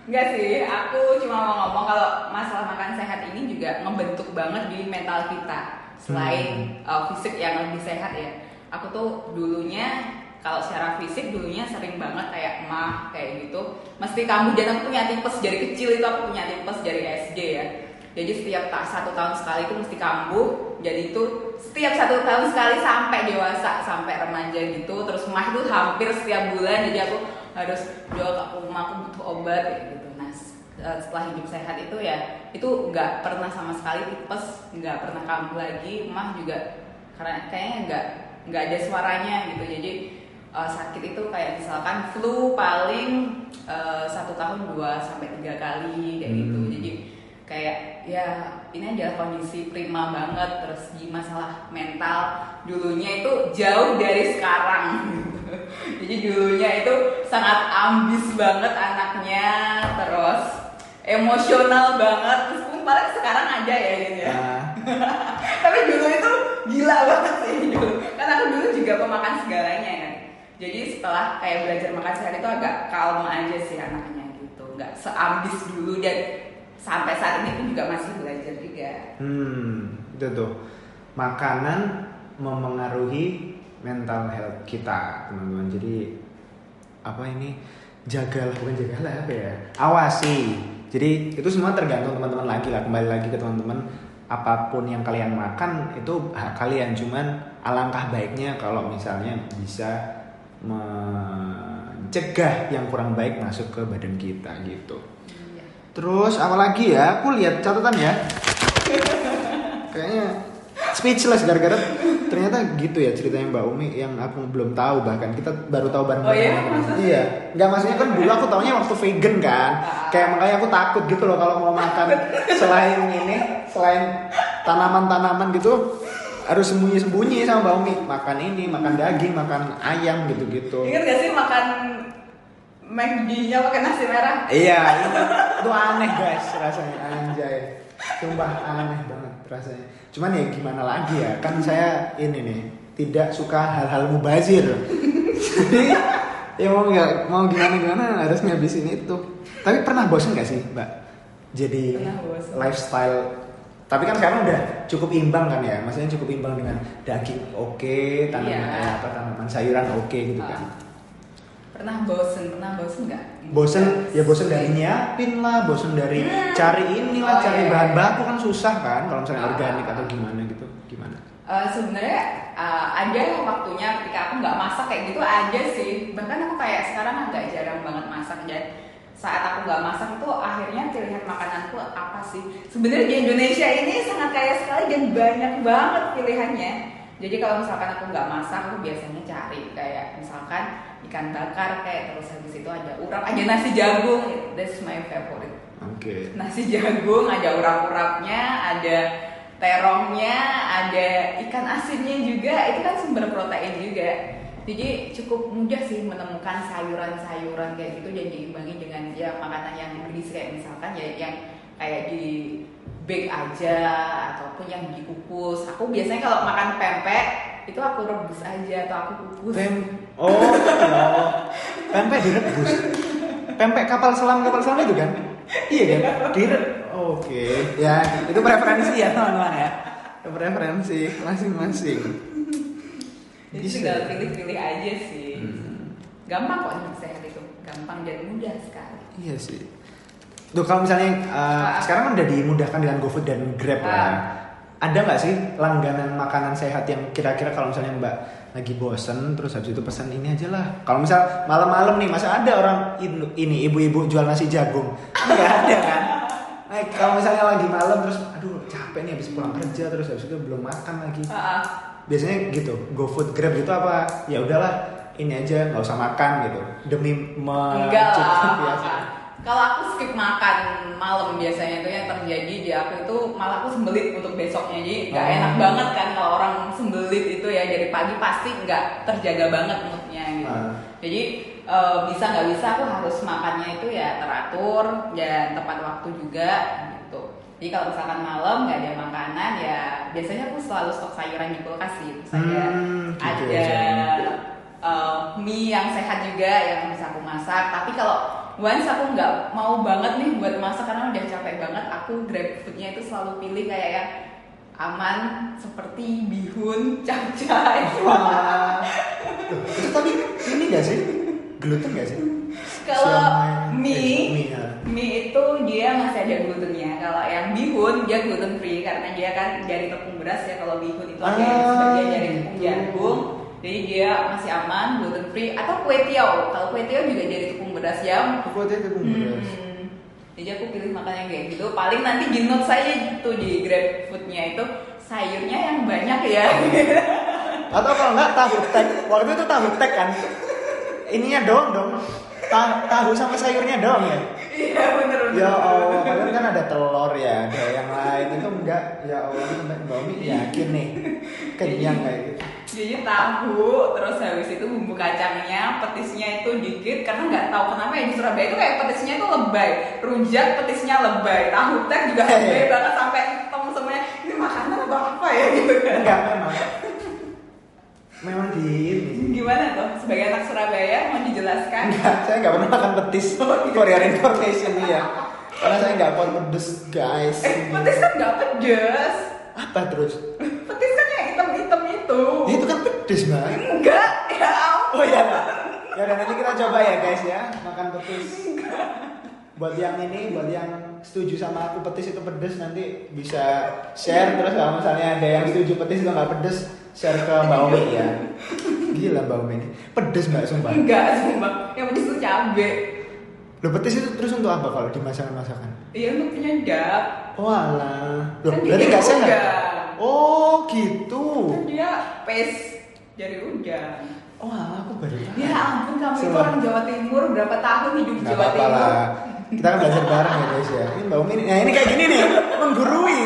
B: Enggak sih, aku cuma mau ngomong kalau masalah makan sehat ini juga ngebentuk banget di mental kita. Selain uh, fisik yang lebih sehat ya. Aku tuh dulunya kalau secara fisik dulunya sering banget kayak mah kayak gitu. Mesti kamu aku punya tipes dari kecil itu aku punya tipes dari SD ya. Jadi setiap tak satu tahun sekali itu mesti kambuh. Jadi itu setiap satu tahun sekali sampai dewasa sampai remaja gitu. Terus mah itu hampir setiap bulan. Jadi aku harus jual ke rumah aku butuh obat kayak gitu. Nah eh, setelah hidup sehat itu ya itu nggak pernah sama sekali tipes, nggak pernah kambuh lagi. Mah juga karena kayaknya nggak nggak ada suaranya gitu. Jadi eh, sakit itu kayak misalkan flu paling eh, satu tahun dua sampai tiga kali kayak gitu.
A: Hmm.
B: Jadi kayak ya ini adalah kondisi prima banget. Terus di masalah mental dulunya itu jauh dari sekarang. [LAUGHS] Jadi dulunya itu sangat ambis banget anaknya terus emosional banget. Meskipun paling sekarang ada ya gitu ya.
A: Ah, [LAUGHS]
B: tapi dulu itu gila banget sih dulu. Kan aku dulu juga pemakan segalanya kan jadi setelah kayak belajar makan sehat itu agak kalem aja sih anaknya gitu nggak seambis dulu dan sampai saat ini pun juga masih belajar juga
A: hmm, itu tuh. Makanan memengaruhi mental health kita, teman-teman. Jadi apa ini? Jagalah bukan jagalah apa ya? Awasi. Jadi itu semua tergantung teman-teman lagi lah. Kembali lagi ke teman-teman. Apa pun yang kalian makan itu hak kalian. Cuman alangkah baiknya kalau misalnya bisa mencegah yang kurang baik masuk ke badan kita gitu.
B: Iya.
A: Terus apa lagi ya? Aku lihat catatan ya. Kayaknya speechless gara-gara ternyata gitu ya ceritanya Mbak Umi yang aku belum tahu bahkan kita baru tahu bareng
B: Oh iya?
A: Iya, maksudnya kan dulu aku taunya waktu vegan kan. Kayak makanya aku takut gitu loh kalau mau makan [LAUGHS] selain ini, selain tanaman-tanaman gitu harus sembunyi-sembunyi sama Mbak Umi. Makan ini, makan daging, makan ayam gitu-gitu.
B: ingat gak sih makan McD-nya pakai nasi merah
A: Iya, [LAUGHS] itu, itu aneh guys rasanya anjay. Sumpah aneh banget rasanya. Cuman ya gimana lagi ya? Kan saya ini nih tidak suka hal-hal mubazir. Jadi ya mau nggak mau gimana gimana harus ngabisin itu. Tapi pernah bosen nggak sih, Mbak? Jadi lifestyle tapi kan sekarang udah cukup imbang kan ya, maksudnya cukup imbang dengan daging oke, tanaman
B: Iya.
A: eh, apa tanaman sayuran oke gitu kan.
B: Ah. pernah bosen pernah bosen nggak
A: bosen ya bosen dari nyiapin lah bosen dari cari inilah
B: Oh,
A: cari
B: iya,
A: bahan
B: iya.
A: baku kan susah kan kalau misalnya
B: Ah.
A: organik atau gimana gitu gimana
B: Eh, sebenarnya eh, ada waktunya ketika aku nggak masak kayak gitu aja sih bahkan aku kayak sekarang agak jarang banget masak dan saat aku nggak masak itu akhirnya pilihan makananku apa sih? Sebenarnya di Indonesia ini sangat kaya sekali dan banyak banget pilihannya. Jadi kalau misalkan aku nggak masak aku biasanya cari kayak misalkan ikan bakar kayak terus habis itu ada urap ada nasi jagung that's my favorite.
A: Oke.
B: Nasi jagung ada urap-urapnya ada terongnya ada ikan asinnya juga. Itu kan sumber protein juga jadi cukup mudah sih menemukan sayuran-sayuran kayak gitu dan diimbangi dengan ya makanan yang bergizi. Kayak misalkan ya yang kayak di bake aja ataupun yang dikukus. Aku biasanya kalau makan pempek itu aku rebus aja atau aku kukus.
A: Pem oh ya pempek direbus? Pempek kapal selam kapal selam itu kan? Iya kan? Dire oke. Ya itu preferensi ya teman-teman ya. Itu preferensi masing-masing
B: jadi
A: Bisa
B: tinggal
A: ya?
B: pilih-pilih aja sih
A: Hmm.
B: gampang kok hidup sehat itu gampang dan mudah sekali
A: Iya sih. Tuh kalau misalnya uh,
B: Ah.
A: sekarang kan udah dimudahkan dengan GoFood dan Grab lah.
B: Ah.
A: Ada nggak sih langganan makanan sehat yang kira-kira kalau misalnya Mbak lagi bosen terus habis itu pesan ini aja lah. Kalau misal malam-malam nih masa ada orang in- ini ibu-ibu jual nasi jagung? Nggak ada kan? Nah, kalau misalnya lagi malam terus aduh capek nih habis pulang kerja terus habis itu belum makan lagi.
B: Ah, ah.
A: Biasanya gitu, GoFood Grab gitu apa? Ya udahlah ini aja nggak usah makan gitu demi mencukupi
B: kalau aku skip makan malam biasanya itu yang terjadi di aku itu malah aku sembelit untuk besoknya jadi nggak
A: Oh.
B: enak banget kan kalau orang sembelit itu ya dari pagi pasti nggak terjaga banget moodnya gitu
A: Ah.
B: jadi eh, bisa nggak bisa aku harus makannya itu ya teratur dan tepat waktu juga jadi kalau misalkan malam nggak ada makanan ya biasanya aku selalu stok sayuran di kulkas sih ada
A: Hmm, gitu
B: ada
A: aja.
B: eh, mie yang sehat juga yang bisa aku masak tapi kalau once aku nggak mau banget nih buat masak karena udah capek banget aku grab foodnya itu selalu pilih kayak yang aman seperti bihun capcay
A: Wah. Tapi ini gak sih? Gluten gak sih?
B: Kalau mie
A: Eh, mie, ya.
B: mie itu dia masih ada glutennya kalau yang bihun dia gluten free karena dia kan dari tepung beras ya kalau bihun itu ada
A: Ah,
B: sebagian dari tepung
A: gitu.
B: jagung jadi dia masih aman gluten free atau kue tiaw kalau kue tiaw juga dari tepung beras ya
A: Aku aja tepung beras.
B: Hmm. Jadi aku pilih makan yang kayak gitu. Paling nanti di note saya gitu di grab foodnya itu sayurnya yang banyak ya.
A: Atau kalau enggak tahu tek. Waktu itu tahu tek kan. Ininya doang dong. Ta- tahu sama sayurnya doang ya.
B: Iya bener bener.
A: Ya Allah, padahal kan ada telur ya, ada yang lain itu enggak. Ya Allah, sampai Mbak Umi yakin nih kenyang kayak gitu.
B: Jadi tahu, terus habis itu bumbu kacangnya, petisnya itu dikit karena nggak tahu kenapa ya di Surabaya itu kayak petisnya itu lebay, rujak petisnya lebay, tahu tek juga [LAUGHS] lebay banget sampai hitam semuanya. Ini makanan atau apa ya gitu kan?
A: Enggak memang. Memang di ini.
B: Gimana tuh sebagai anak Surabaya mau dijelaskan?
A: Enggak, saya enggak pernah makan petis for your information ya. Karena saya enggak kuat pedes, guys.
B: Eh, petis kan nggak pedes.
A: Apa terus?
B: Petis kan yang hitam-hitam itu.
A: Ya, itu kan pedes, Mbak.
B: Enggak, ya ampun.
A: Oh iya. Ya udah nanti kita coba ya, guys ya, makan petis. Buat yang ini, buat yang setuju sama aku petis itu pedes nanti bisa share terus kalau misalnya ada yang setuju petis itu nggak pedes share ke Mbak Omi ya. Gila Mbak Omi ini. Pedes Mbak sumpah.
B: Enggak, sumpah. Yang petis itu cabe.
A: Loh petis itu terus untuk apa kalau dimasak masakan?
B: Iya, untuk penyedap.
A: Oh alah. Loh,
B: Kan
A: berarti nggak sehat? Oh gitu.
B: Kan dia paste dari udang.
A: Oh aku baru tahu.
B: Ya ampun, kamu itu orang Jawa Timur berapa tahun hidup di
A: Nggak
B: Jawa
A: apa-apa
B: Timur?
A: lah. Kita kan belajar bareng ya guys ya. Ini Mbak Umi, nah ini kayak gini nih, menggurui.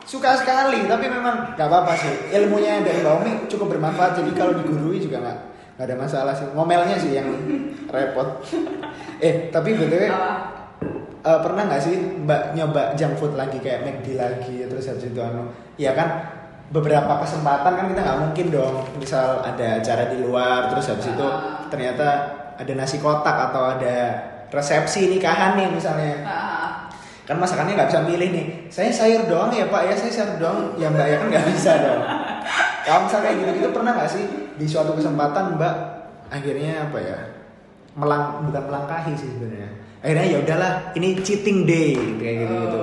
A: Suka sekali, tapi memang nggak apa-apa sih. Ilmunya dari Mbak Umi cukup bermanfaat. Jadi kalau digurui juga nggak nggak ada masalah sih. Ngomelnya sih yang repot. eh tapi btw
B: Apa?
A: eh, pernah nggak sih Mbak nyoba junk food lagi kayak McD lagi terus habis itu anu, ya kan beberapa kesempatan kan kita nggak mungkin dong misal ada acara di luar terus habis itu
B: Ah.
A: ternyata ada nasi kotak atau ada resepsi nikahan nih misalnya. Kan masakannya nggak bisa milih nih. Saya sayur doang ya pak ya. Saya sayur doang. Ya mbak ya kan nggak bisa dong. Kalau misalnya kayak gitu gitu pernah nggak sih di suatu kesempatan mbak akhirnya apa ya melang bukan melangkahi sih sebenarnya. Akhirnya ya udahlah ini cheating day kayak gitu gitu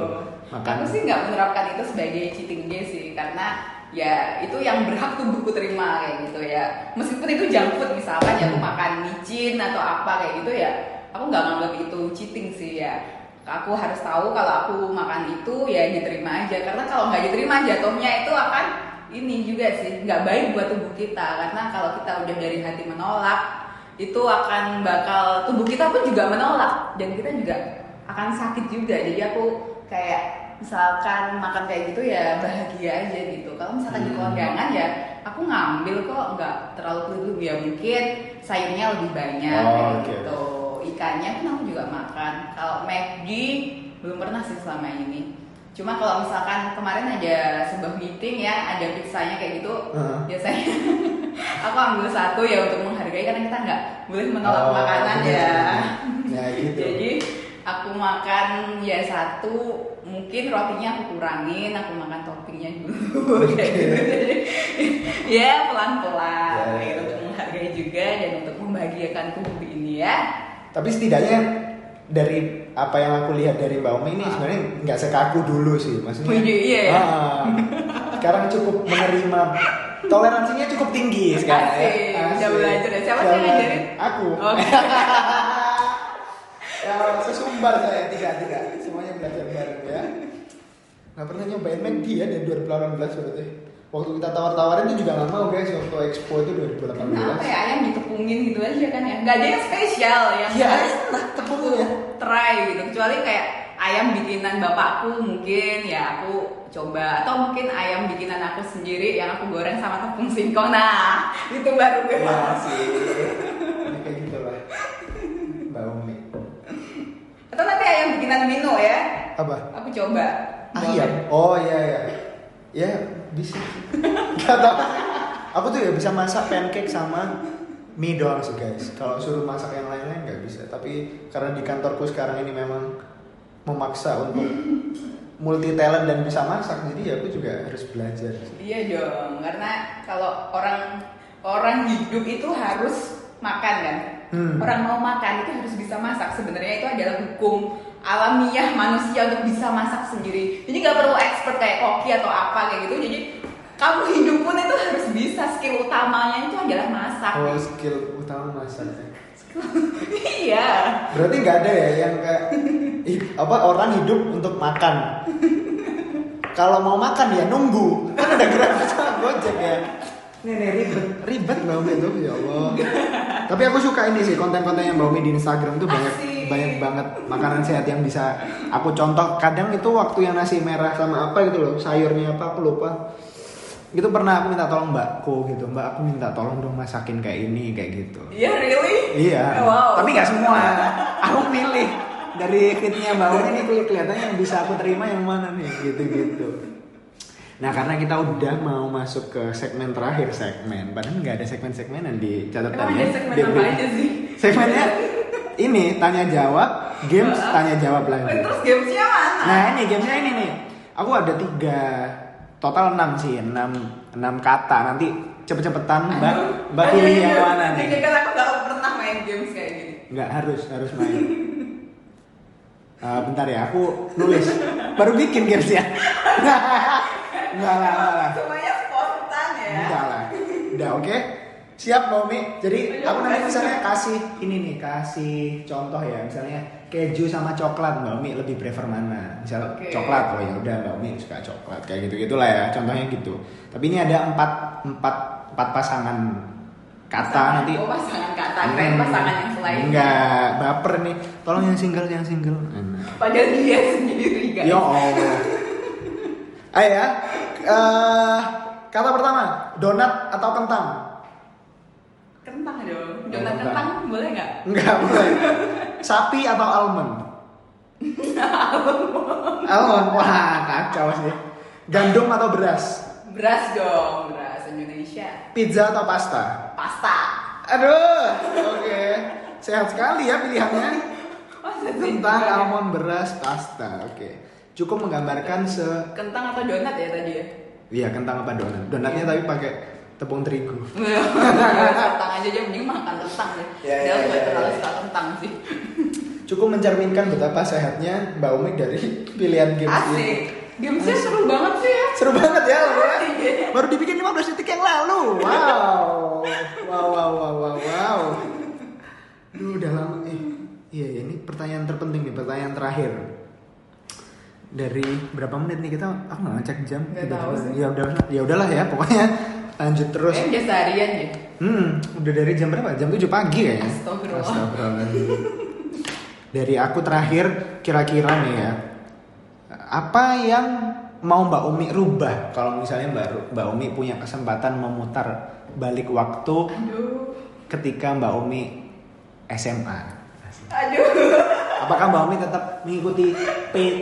B: Oh.
A: makan.
B: Aku sih nggak menerapkan itu sebagai cheating day sih, karena ya itu yang berhak tubuhku terima kayak gitu ya. Meskipun itu junk food misalkan ya aku makan micin atau apa kayak gitu ya, aku nggak nganggap itu cheating sih ya. Aku harus tahu kalau aku makan itu ya diterima aja, karena kalau nggak diterima jatuhnya itu akan ini juga sih nggak baik buat tubuh kita. Karena kalau kita udah dari hati menolak itu akan bakal tubuh kita pun juga menolak. Dan kita juga akan sakit juga. Jadi aku kayak misalkan makan kayak gitu ya bahagia aja gitu. Kalau misalkan di
A: Hmm.
B: kondangan ya aku ngambil kok nggak terlalu keliru ya mungkin sayurnya lebih banyak
A: Oh,
B: kayak
A: oke.
B: gitu ikannya kan aku juga makan. Kalau McD belum pernah sih selama ini. Cuma kalau misalkan kemarin ada sebuah meeting ya ada pizzanya kayak gitu
A: Heeh.
B: biasanya [LAUGHS] aku ambil satu ya untuk menghargai karena kita nggak boleh menolak
A: Oh,
B: makanan
A: bener,
B: ya.
A: bener. [LAUGHS] ya gitu.
B: Jadi aku makan ya satu mungkin rotinya aku kurangin aku makan toppingnya dulu. [LAUGHS] Kayak gitu. Ya pelan pelan
A: Ya, ya,
B: untuk
A: ya.
B: menghargai juga dan untuk membahagiakan tubuh ini ya
A: tapi setidaknya dari apa yang aku lihat dari Mbak Umi ini
B: Ah.
A: sebenarnya nggak sekaku dulu sih maksudnya
B: iya, iya ya?
A: Ah, sekarang cukup menerima toleransinya cukup tinggi sekarang
B: Asik,
A: ya.
B: udah belajar ya. Siapa sih yang ngajarin?
A: aku
B: Oke. [LAUGHS]
A: ya sesumbar saya tiga tiga semuanya belajar bareng ya nggak pernah nyobain McD ya dari 2018 berarti waktu kita tawar-tawarin itu juga nggak mau guys waktu expo itu 2018
B: Kenapa ya ayam ditepungin gitu aja kan ya? Gak ada yang spesial yang
A: Iya,
B: harus
A: enak
B: aku
A: tepungnya.
B: try gitu. Kecuali kayak ayam bikinan bapakku mungkin ya aku coba atau mungkin ayam bikinan aku sendiri yang aku goreng sama tepung singkong. Nah, [LAUGHS] itu baru gue
A: Iya
B: mau.
A: sih ini kayak gitu lah Mbak Umi
B: Atau nanti ayam bikinan Mino ya.
A: apa
B: Aku coba.
A: ayam oh iya iya ya bisa nggak tahu aku tuh ya bisa masak pancake sama mie doang sih guys kalau suruh masak yang lain-lain nggak bisa tapi karena di kantorku sekarang ini memang memaksa untuk multi talent dan bisa masak jadi ya aku juga harus belajar
B: Iya dong, karena kalau orang orang hidup itu harus makan kan.
A: Hmm.
B: Orang mau makan itu harus bisa masak. Sebenarnya itu adalah hukum alamiah manusia untuk bisa masak sendiri. Jadi nggak perlu expert kayak koki atau apa kayak gitu. Jadi kamu hidup pun itu harus bisa. Skill utamanya itu adalah masak.
A: oh skill utama masak [LAUGHS]
B: iya.
A: berarti nggak ada ya yang kayak apa orang hidup untuk makan kalau mau makan ya nunggu kan ada grab sama gojek ya nih ribet ribet mbak Umi tuh ya Allah tapi aku suka ini sih konten-konten yang mbak Umi di Instagram tuh banyak
B: Asik.
A: Banyak banget makanan sehat yang bisa aku contoh kadang itu waktu yang nasi merah sama apa gitu loh sayurnya apa aku lupa itu pernah aku minta tolong mbakku gitu mbak aku minta tolong dong masakin kayak ini kayak gitu
B: Iya really?
A: Iya.
B: Wow.
A: Tapi nggak semua. Aku milih dari fitnya Mbak Umi ini keli- kelihatannya yang bisa aku terima yang mana nih gitu-gitu. Nah karena kita udah mau masuk ke segmen terakhir segmen, padahal nggak ada segmen-segmenan di
B: Emang
A: catatannya.
B: ada segmen apa aja sih?
A: Segmennya [LAUGHS] ini tanya jawab, games
B: Heeh.
A: tanya jawab
B: Eh,
A: lagi.
B: Terus gamesnya mana?
A: Nah ini gamesnya ini nih. Aku ada tiga, total enam sih, enam enam kata. Nanti cepet-cepetan Mbak. Mbak pilih yang mana nih?
B: Jadi kan aku gak pernah main games kayak gini.
A: Nggak harus harus main. Eh, bentar ya, aku nulis. Baru bikin games ya. [LAUGHS] Enggak lah, enggak lah.
B: Semuanya spontan ya.
A: Enggak lah. Udah oke. Siap Nomi. Jadi aku nanti misalnya kasih ini nih, kasih contoh ya. Misalnya keju sama coklat, Mbak Umi lebih prefer mana? Misal
B: Oke.
A: coklat, oh ya udah Mbak Umi suka coklat kayak gitu gitulah ya. Contohnya gitu. Tapi ini ada empat empat empat pasangan kata
B: Pasangan-
A: nanti.
B: Oh pasangan kata, keren
A: Hmm,
B: pasangan yang selain.
A: Enggak, baper nih. Tolong yang single, yang single. Enak.
B: Padahal dia sendiri guys.
A: Ya Allah. Ayo [LAUGHS] ya. Eh, kata pertama, donat atau kentang?
B: Kentang dong.
A: Oh,
B: Donat
A: kentang.
B: kentang boleh nggak?
A: Enggak boleh. Sapi atau almond? [LAUGHS] almond. Wah, kacau sih. Gandum atau beras?
B: Beras dong, beras Indonesia.
A: Pizza atau pasta?
B: Pasta.
A: Aduh, oke. Sehat sekali ya pilihannya.
B: Sih?
A: Kentang, almond, beras, pasta. Oke. Cukup menggambarkan se
B: Kentang atau donat ya tadi ya?
A: Iya, kentang apa donat? Donatnya tapi pakai tepung terigu. [LAUGHS]
B: kentang aja aja mending makan kentang deh.
A: Ya, ya,
B: gue
A: ya,
B: terlalu
A: ya.
B: suka kentang sih.
A: Cukup mencerminkan betapa sehatnya Mbak Umi dari [LAUGHS] pilihan games ini.
B: Asik. Gamesnya seru banget sih ya.
A: Seru banget ya, ya. Baru dibikin 15 detik yang lalu. Wow. Wow, wow, wow, wow, wow. Duh, udah lama. Eh, iya, iya, ini pertanyaan terpenting nih, pertanyaan terakhir. Dari berapa menit nih kita? Aku nggak ngecek jam.
B: Nggak tahu sih.
A: Ya udah, ya udahlah ya. Pokoknya lanjut terus.
B: Kayaknya udah seharian ya.
A: Hmm, udah dari jam berapa? Jam 7 pagi kayaknya.
B: Astagfirullah.
A: Astagfirullahaladzim. Dari aku terakhir kira-kira nih ya. Apa yang mau Mbak Umi rubah kalau misalnya Mbak Mbak Umi punya kesempatan memutar balik waktu
B: Aduh.
A: ketika Mbak Umi SMA?
B: Aduh.
A: Apakah Mbak Umi tetap mengikuti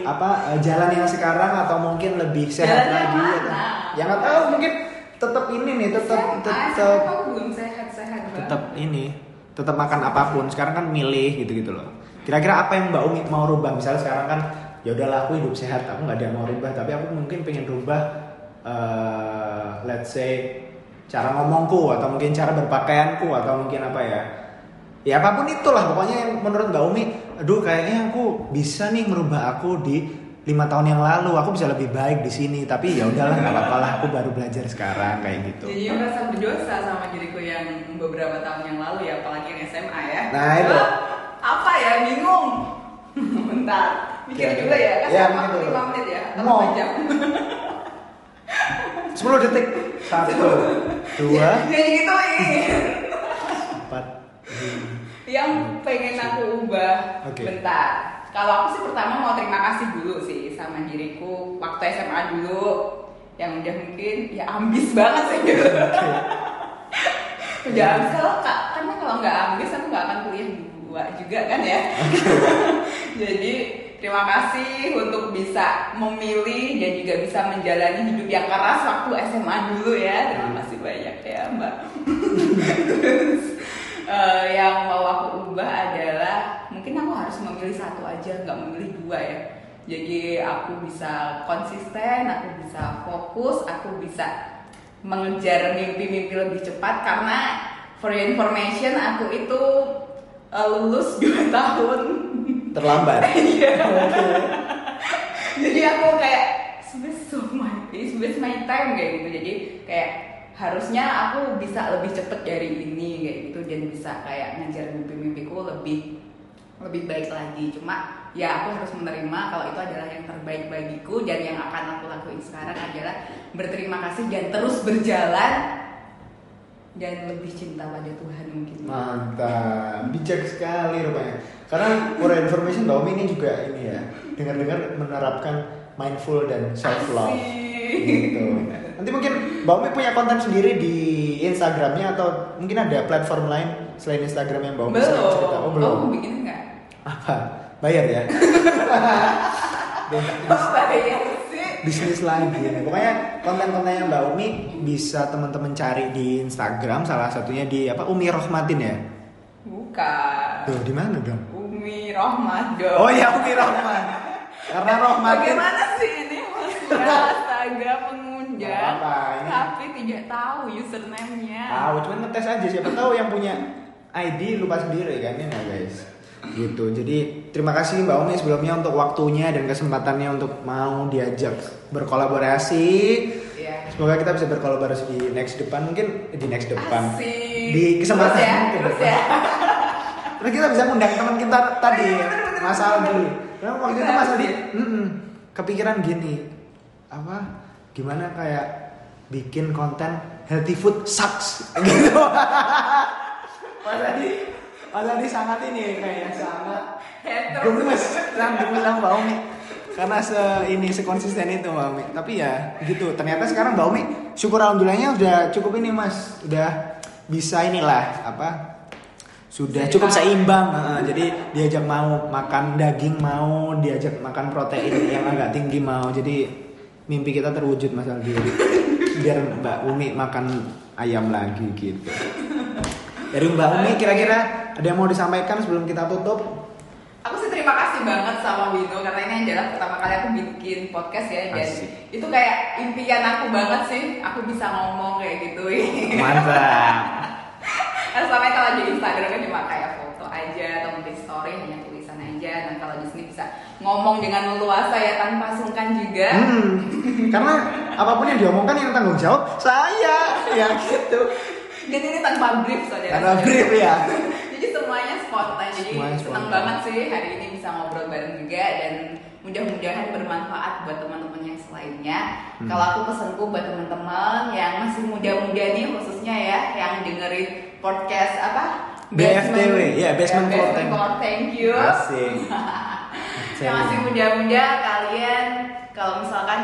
A: apa eh, jalan yang sekarang atau mungkin lebih sehat
B: Jalan yang
A: lagi?
B: mana?
A: atau- Ya nggak tahu mungkin tetap ini nih tetap tetap tetap ini tetap makan apa pun sekarang kan milih gitu gitu loh. Kira-kira apa yang mbak Umi mau rubah? Misalnya sekarang kan ya udahlah aku hidup sehat aku nggak ada yang mau rubah tapi aku mungkin pengen rubah eh, let's say cara ngomongku atau mungkin cara berpakaianku atau mungkin apa ya. Ya apa pun itulah pokoknya yang menurut mbak Umi aduh kayaknya aku bisa nih merubah aku di lima tahun yang lalu aku bisa lebih baik di sini tapi ya udahlah nggak apa-apa lah aku baru belajar sekarang kayak gitu
B: Jadi merasa berdosa sama diriku yang beberapa tahun yang lalu ya, apalagi yang SMA ya.
A: Nah, itu.
B: Apa ya? Bingung. [LAUGHS] Bentar. Mikir
A: Ya,
B: dulu ya. Kan
A: ya,
B: sama
A: mikir dulu.
B: 5 menit ya. Atau
A: Mau.
B: 4 jam.
A: 10 detik. Satu, dua, [LAUGHS]
B: Jadi gitu ini.
A: empat, lima.
B: Yang pengen aku ubah
A: Oke.
B: bentar. Kalau aku sih pertama mau terima kasih dulu sih sama diriku waktu SMA dulu yang udah mungkin ya ambis banget sih dulu. udah ambis kalau kak karena kalau nggak ambis aku nggak akan kuliah dua juga kan ya. [LAUGHS] Jadi terima kasih untuk bisa memilih dan juga bisa menjalani hidup yang keras waktu SMA dulu ya. Terima kasih banyak ya Mbak. [LAUGHS] Eh, yang mau aku ubah adalah mungkin aku harus memilih satu aja, nggak memilih dua ya. Jadi aku bisa konsisten, aku bisa fokus, aku bisa mengejar mimpi-mimpi lebih cepat karena for your information aku itu eh, lulus [LAUGHS] 2 tahun
A: Terlambat. [LAUGHS]
B: Iya. jadi aku kayak of my my time kayak gitu jadi kayak harusnya aku bisa lebih cepet dari ini kayak gitu dan bisa kayak ngejar mimpi-mimpiku lebih lebih baik lagi cuma ya aku harus menerima kalau itu adalah yang terbaik bagiku dan yang akan aku lakuin sekarang adalah berterima kasih dan terus berjalan dan lebih cinta pada Tuhan mungkin
A: Mantap, bijak sekali rupanya. Karena for information Umi ini juga ini ya, dengar-dengar menerapkan mindful dan self love.
B: Asik.
A: Gitu. Nanti mungkin Mbak Umi punya konten sendiri di Instagramnya atau mungkin ada platform lain selain Instagram yang Mbak Umi
B: belum
A: sering cerita. Oh belum.
B: oh bikin nggak
A: Apa? Bayar ya? [LAUGHS]
B: Oh bayar sih
A: bisnis lagi nih. Pokoknya konten-kontennya Mbak Umi bisa teman-teman cari di Instagram salah satunya di apa Umi Rohmatin ya.
B: bukan
A: Tuh di mana dong?
B: Umi Rohmat dong
A: Oh iya Umi Rohman. Karena [LAUGHS] Rohmatin
B: bagaimana sih ini astaga pengundang
A: Nggak apa, ini-
B: tapi tidak tahu username-nya
A: tahu cuman ngetes aja siapa tahu yang punya ID lupa sendiri kan ya guys. Gitu. Jadi terima kasih Mbak Umi sebelumnya untuk waktunya dan kesempatannya untuk mau diajak berkolaborasi.
B: Iya.
A: Semoga kita bisa berkolaborasi di next depan mungkin di next depan.
B: Asik.
A: Di kesempatan
B: terus ya, terus ya. [LAUGHS]
A: Terus kita bisa undang teman kita tadi, Mas. Aldi. Karena waktu itu Mas Aldi kepikiran gini, apa? Gimana kayak bikin konten healthy food sucks [LAUGHS] gitu. Mas Aldi, Mas Aldi sangat ini kayaknya sangat gemes, sangat gemes sama Mbak Umi. Karena se ini sekonsisten itu Mbak Umi. Tapi ya gitu. Ternyata sekarang Mbak Umi syukur alhamdulillahnya udah cukup ini Mas. Udah bisa inilah apa sudah cukup seimbang Heeh, jadi diajak mau makan daging mau diajak makan protein yang agak tinggi mau jadi mimpi kita terwujud mas Aldi biar Mbak Umi makan ayam lagi gitu dari Mbak Umi kira-kira ada yang mau disampaikan sebelum kita tutup
B: Aku sih terima kasih banget sama Wino karena ini adalah pertama kali aku bikin podcast ya dan
A: Asik.
B: itu kayak impian aku banget sih aku bisa ngomong kayak gitu.
A: mantap [LAUGHS]
B: Karena selama kalau di Instagram kan cuma kayak foto aja atau mungkin story hanya tulisan aja dan kalau di sini bisa ngomong dengan leluasa ya tanpa sungkan juga.
A: hmm, karena apa pun yang diomongkan yang tanggung jawab saya ya gitu
B: Dan ini tanpa brief saudara.
A: karena brief ya [LAUGHS]
B: Jadi semuanya spontan. Jadi
A: Semuanya
B: senang banget sih hari ini bisa ngobrol bareng juga dan mudah-mudahan bermanfaat buat teman-teman yang selainnya.
A: Hmm.
B: Kalau aku pesanku buat teman-teman yang masih muda-muda nih khususnya ya yang dengerin podcast apa?
A: BFTW, ya, Basement Floor
B: Basement
A: Tank.
B: Floor Thank you.
A: asik [LAUGHS]
B: yang masih muda-muda kalian kalau misalkan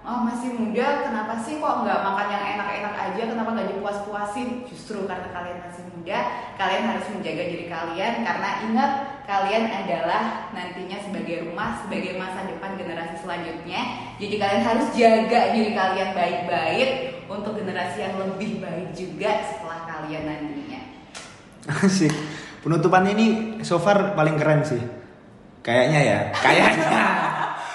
B: oh masih muda kenapa sih kok nggak makan yang enak-enak aja? Kenapa nggak dipuas-puasin? Justru karena kalian masih muda kalian harus menjaga diri kalian karena ingat kalian adalah nantinya sebagai rumah sebagai masa depan generasi selanjutnya. Jadi kalian harus jaga diri kalian baik-baik untuk generasi yang lebih baik juga setelah kalian nantinya.
A: Asik. Penutupan ini so far paling keren sih. Kayaknya ya. Kayaknya.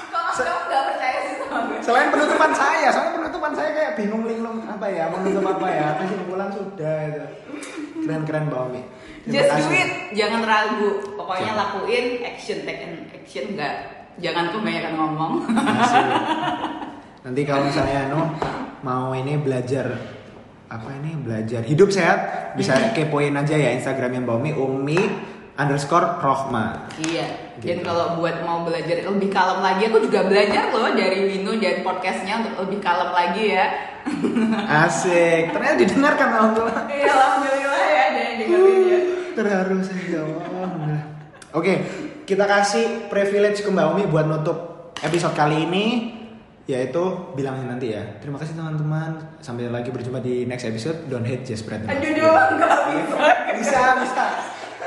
B: kalau kamu nggak percaya sih sama gue
A: Selain penutupan saya, soalnya penutupan saya kayak bingung linglung apa ya, mau nutup apa ya. Kesimpulan sudah itu. Keren-keren Mbak Omi. Terima
B: Just do
A: kasih.
B: it, jangan ragu. Pokoknya
A: Siap.
B: lakuin action, take an action enggak. Jangan kebanyakan ngomong.
A: Asik. Nanti kalau misalnya no mau ini belajar apa ini belajar hidup sehat bisa kepoin aja ya Instagramnya Mbak Umi Umi underscore Rohma.
B: iya. Dan
A: Gitu.
B: kalau buat mau belajar lebih kalem lagi, aku juga belajar loh dari Wino dan podcastnya untuk lebih kalem lagi ya. [LAUGHS]
C: Asik. Ternyata didengarkan alhamdulillah.
B: Iya, alhamdulillah ya ada yang dengerin ya.
C: Terharu saya ya Allah. Oke, kita kasih privilege ke Mbak Umi buat nutup episode kali ini yaitu bilangin nanti ya. Terima kasih teman-teman. Sampai lagi berjumpa di next episode. Don't hate just spread.
B: Aduh, dong, nggak bisa.
C: Bisa, bisa.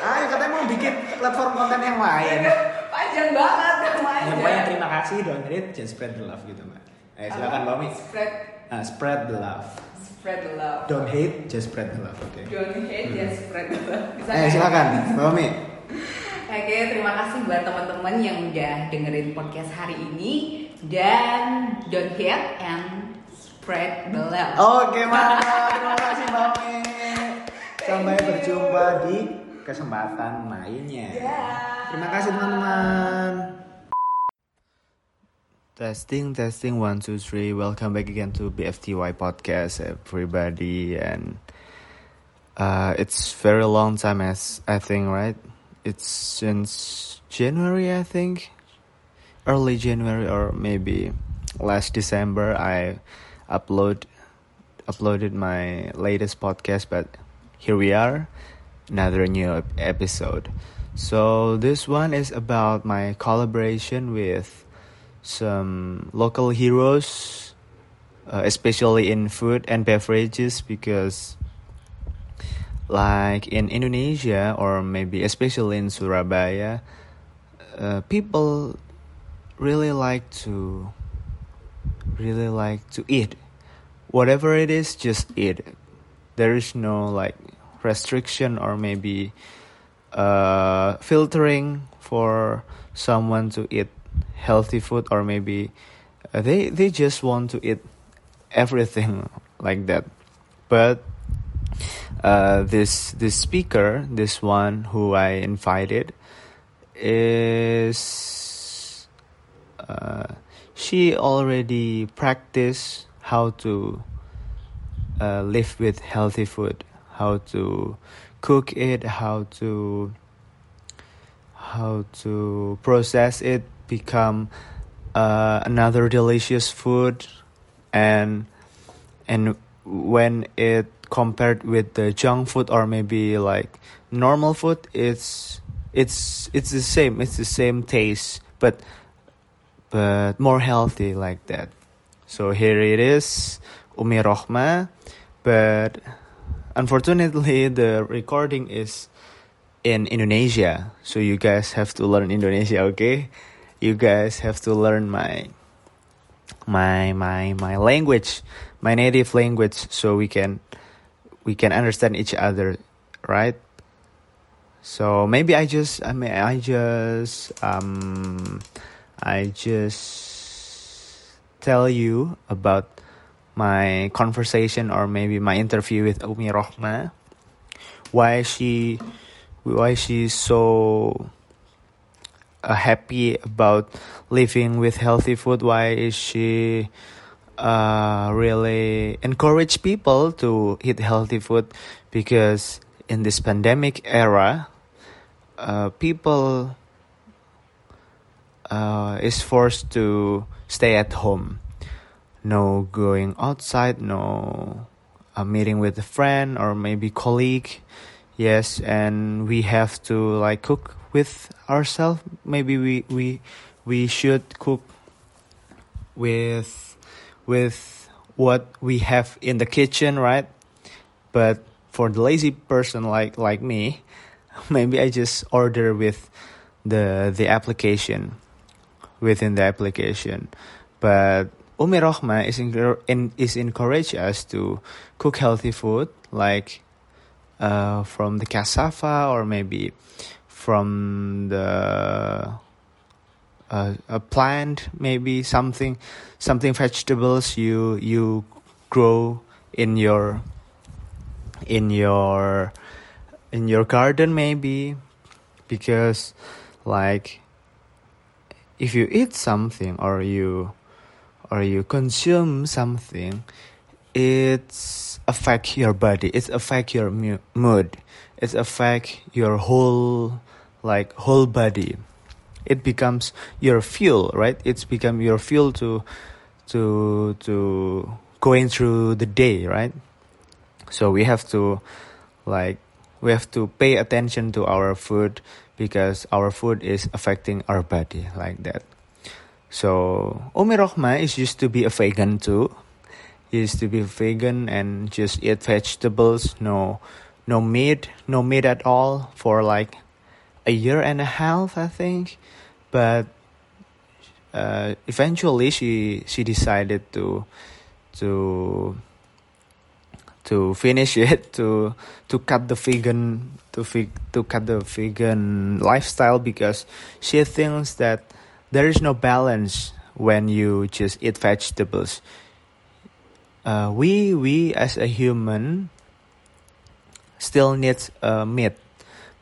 C: Ayo katanya mau bikin platform konten yang lain.
B: Panjang banget namanya.
C: Yang pokoknya terima kasih, don't hate, just spread the love gitu mbak. Eh silakan Mbak Umi.
B: Spread,
C: Ah, spread the love.
B: spread the love.
C: Don't hate, just spread the love. Oke.
B: Don't hate, just spread the love. Bisa
C: Eh silakan Mbak Umi. [LAUGHS]
B: Oke, terima kasih buat teman-teman yang udah dengerin podcast hari ini dan don't hate and spread the love.
C: Oke mantap, terima kasih Mbak Umi. [LAUGHS] Sampai berjumpa di kesempatan lainnya.
B: Ya.
C: Terima kasih teman-teman. Testing, testing, one, two, three. Welcome back again to BFTY podcast, everybody. And uh, it's very long time, as I think, right? It's since January, I think, early January or maybe last December. I upload uploaded my latest podcast, but here we are, another new episode. So this one is about my collaboration with some local heroes, uh, especially in food and beverages, because like in Indonesia or maybe especially in Surabaya, uh, people really like to really like to eat whatever it is just eat there is no like restriction or maybe uh, filtering for someone to eat healthy food or maybe uh, they they just want to eat everything [LAUGHS] like that. But uh, this this speaker this one who i invited is uh, she already practiced how to uh, live with healthy food, how to cook it, how to how to process it, become uh, another delicious food, and and when it compared with the junk food or maybe like normal food, it's it's it's the same. It's the same taste, but but more healthy like that. So here it is, Umi Rohma, but unfortunately the recording is in Indonesia, so you guys have to learn Indonesia, okay? You guys have to learn my my my my language, my native language, so we can we can understand each other, right? So maybe I just I mean I just um I just tell you about my conversation or maybe my interview with Umi Rohma. Why she why she's so uh, happy about living with healthy food. Why is she uh, really encourage people to eat healthy food? Because in this pandemic era, uh, people uh, is forced to stay at home. No going outside, no a meeting with a friend or maybe colleague. Yes, and we have to like cook with ourselves. Maybe we we we should cook with with what we have in the kitchen, right? But for the lazy person like like me, [LAUGHS] maybe I just order with the the application within the application. But Umi is in, is encourage us to cook healthy food like uh, from the cassava or maybe from the uh, a plant maybe something something vegetables you you grow in your in your in your garden maybe because like if you eat something or you or you consume something it's affect your body it's affect your mu- mood it's affect your whole like whole body it becomes your fuel right it's become your fuel to to to going through the day, right? So we have to like we have to pay attention to our food because our food is affecting our body like that. So Umi Rohma is used to be a vegan too. He used to be vegan and just eat vegetables, no no meat, no meat at all for like a year and a half, I think. But uh, eventually, she she decided to to to finish [LAUGHS] it to to cut the vegan to to cut the vegan lifestyle because she thinks that there is no balance when you just eat vegetables. Uh, we we as a human still needs uh, meat,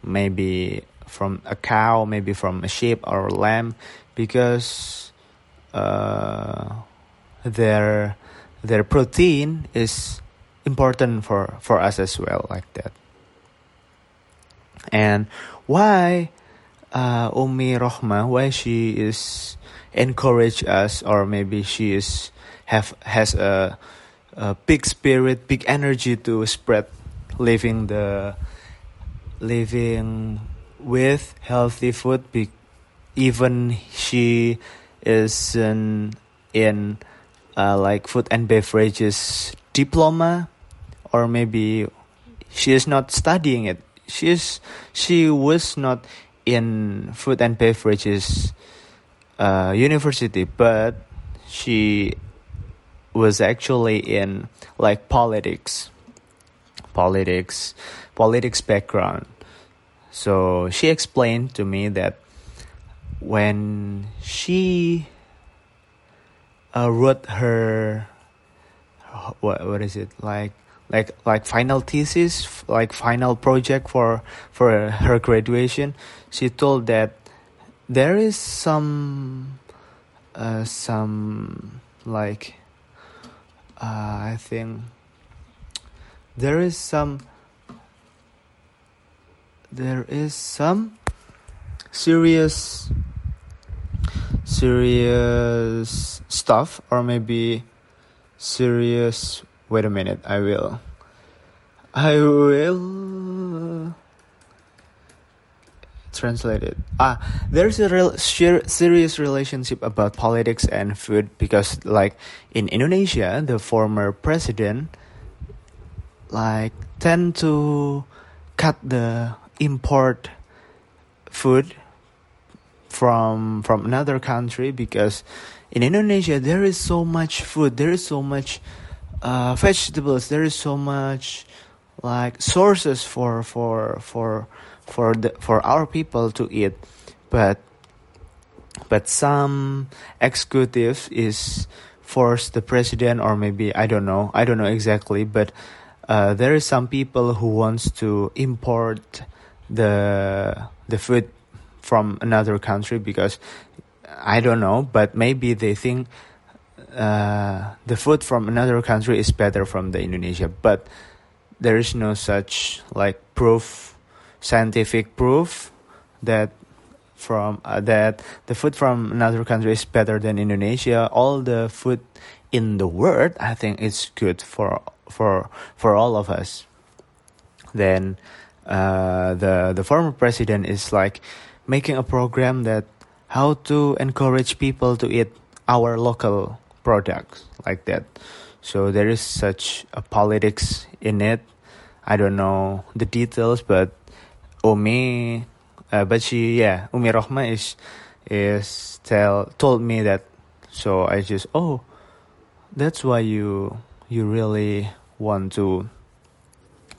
C: maybe from a cow, maybe from a sheep or a lamb, because uh, their their protein is important for for us as well, like that. And why uh, Umi Rohma, why she is encourage us, or maybe she is have has a, a big spirit, big energy to spread living the living with healthy food be, even she is in, in uh, like food and beverages diploma or maybe she is not studying it. She is she was not in food and beverages uh, university but she was actually in like politics politics, politics background. So she explained to me that when she uh, wrote her what what is it like like like final thesis like final project for for her graduation she told that there is some uh, some like uh, i think there is some there is some serious serious stuff or maybe serious wait a minute i will i will translate it ah there's a real serious relationship about politics and food because like in indonesia the former president like tend to cut the import food from from another country because in Indonesia there is so much food there is so much uh, vegetables there is so much like sources for for for for the for our people to eat but but some executives is force the president or maybe I don't know I don't know exactly but uh, there is some people who wants to import the the food from another country because I don't know, but maybe they think uh, the food from another country is better from the Indonesia, but there is no such like proof, scientific proof that from uh, that the food from another country is better than Indonesia. All the food in the world, I think, is good for for for all of us. Then uh, the the former president is like making a program that how to encourage people to eat our local products like that. So there is such a politics in it. I don't know the details but umi uh, but she yeah umi rohma is is tell told me that so i just oh that's why you you really want to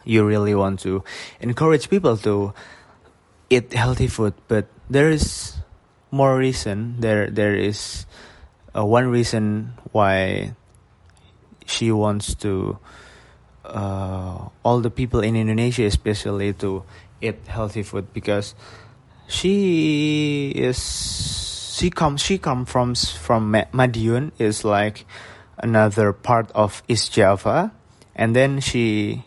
C: you really want to encourage people to eat healthy food but there is more reason there there is uh, one reason why she wants to uh, all the people in Indonesia especially to eat healthy food because she is she comes she come from from Madiun is like another part of East Java, and then she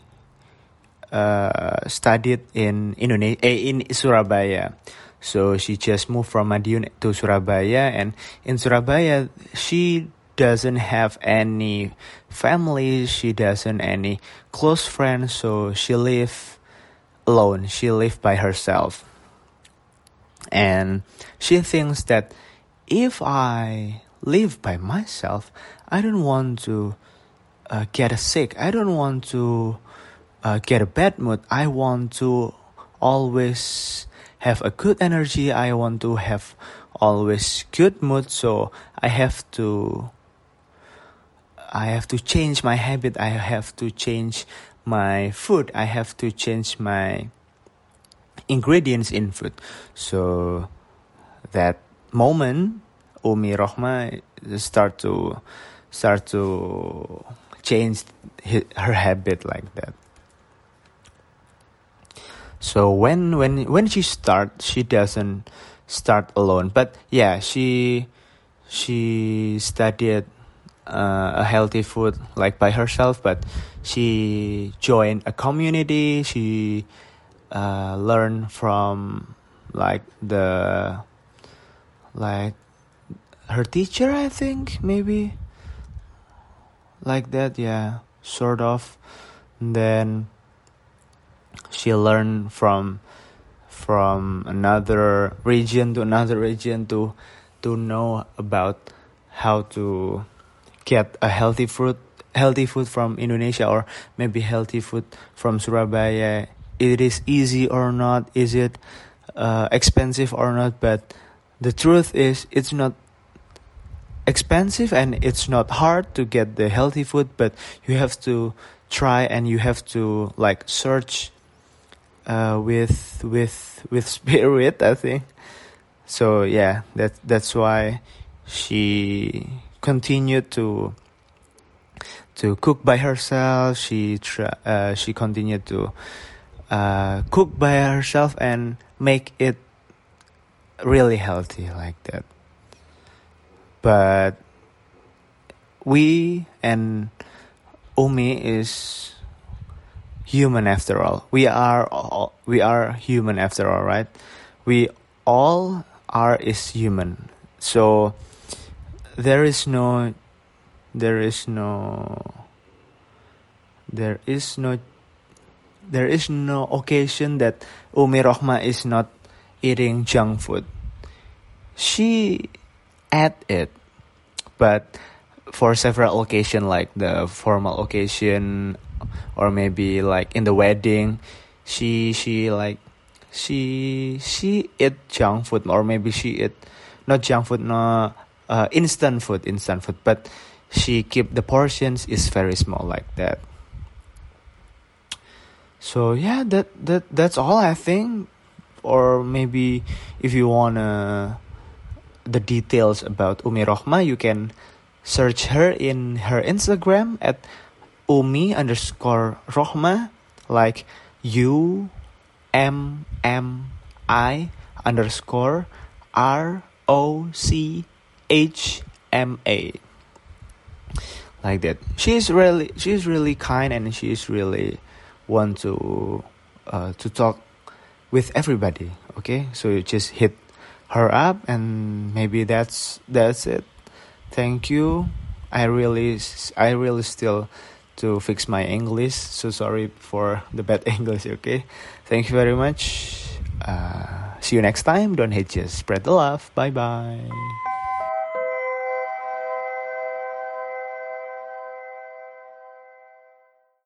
C: uh, studied in Indonesia eh, in Surabaya. So she just moved from Madiun to Surabaya, and in Surabaya she doesn't have any family. She doesn't any close friends. So she live alone. She live by herself. And she thinks that if i live by myself i don't want to uh, get sick. I don't want to uh, get a bad mood. I want to always have a good energy. I want to have always good mood. So i have to i have to change my habit. I have to change my food i have to change my ingredients in food. So that moment umi rohma start to start to change her habit like that. So when when when she start she doesn't start alone. But yeah she she studied uh, a healthy food like by herself but she joined a community. She uh, learned from like the like her teacher i think maybe? Like that yeah sort of. And then she learned from from another region to another region to to know about how to get a healthy food healthy food from Indonesia or maybe healthy food from Surabaya. It is easy or not? Is it uh, expensive or not? But the truth is it's not expensive and it's not hard to get the healthy food but you have to try and you have to like search uh, with with with [LAUGHS] spirit i think. So yeah that that's why she continued to to cook by herself she try, uh, she continued to uh, cook by herself and make it really healthy like that but we and umi is human after all. We are all, we are human after all, right? We all are is human. So there is no there is no there is no there is no occasion that Umi Rohma is not eating junk food. She ate it, but for several occasion like the formal occasion or maybe like in the wedding she she like she she eat junk food or maybe she eat not junk food no uh, instant food instant food but she keep the portions is very small like that. So yeah that that that's all i think. Or maybe if you wanna the details about umi rohma you can search her in her instagram at Umi underscore Rohma like U M M I underscore R O C H M A like that she's really she's really kind and she's really want to uh, to talk with everybody okay so you just hit her up and maybe that's that's it thank you i really i really still to fix my English. So sorry for the bad [LAUGHS] English, okay? Thank you very much. Uh, see you next time. Don't hate, just spread the love. Bye bye.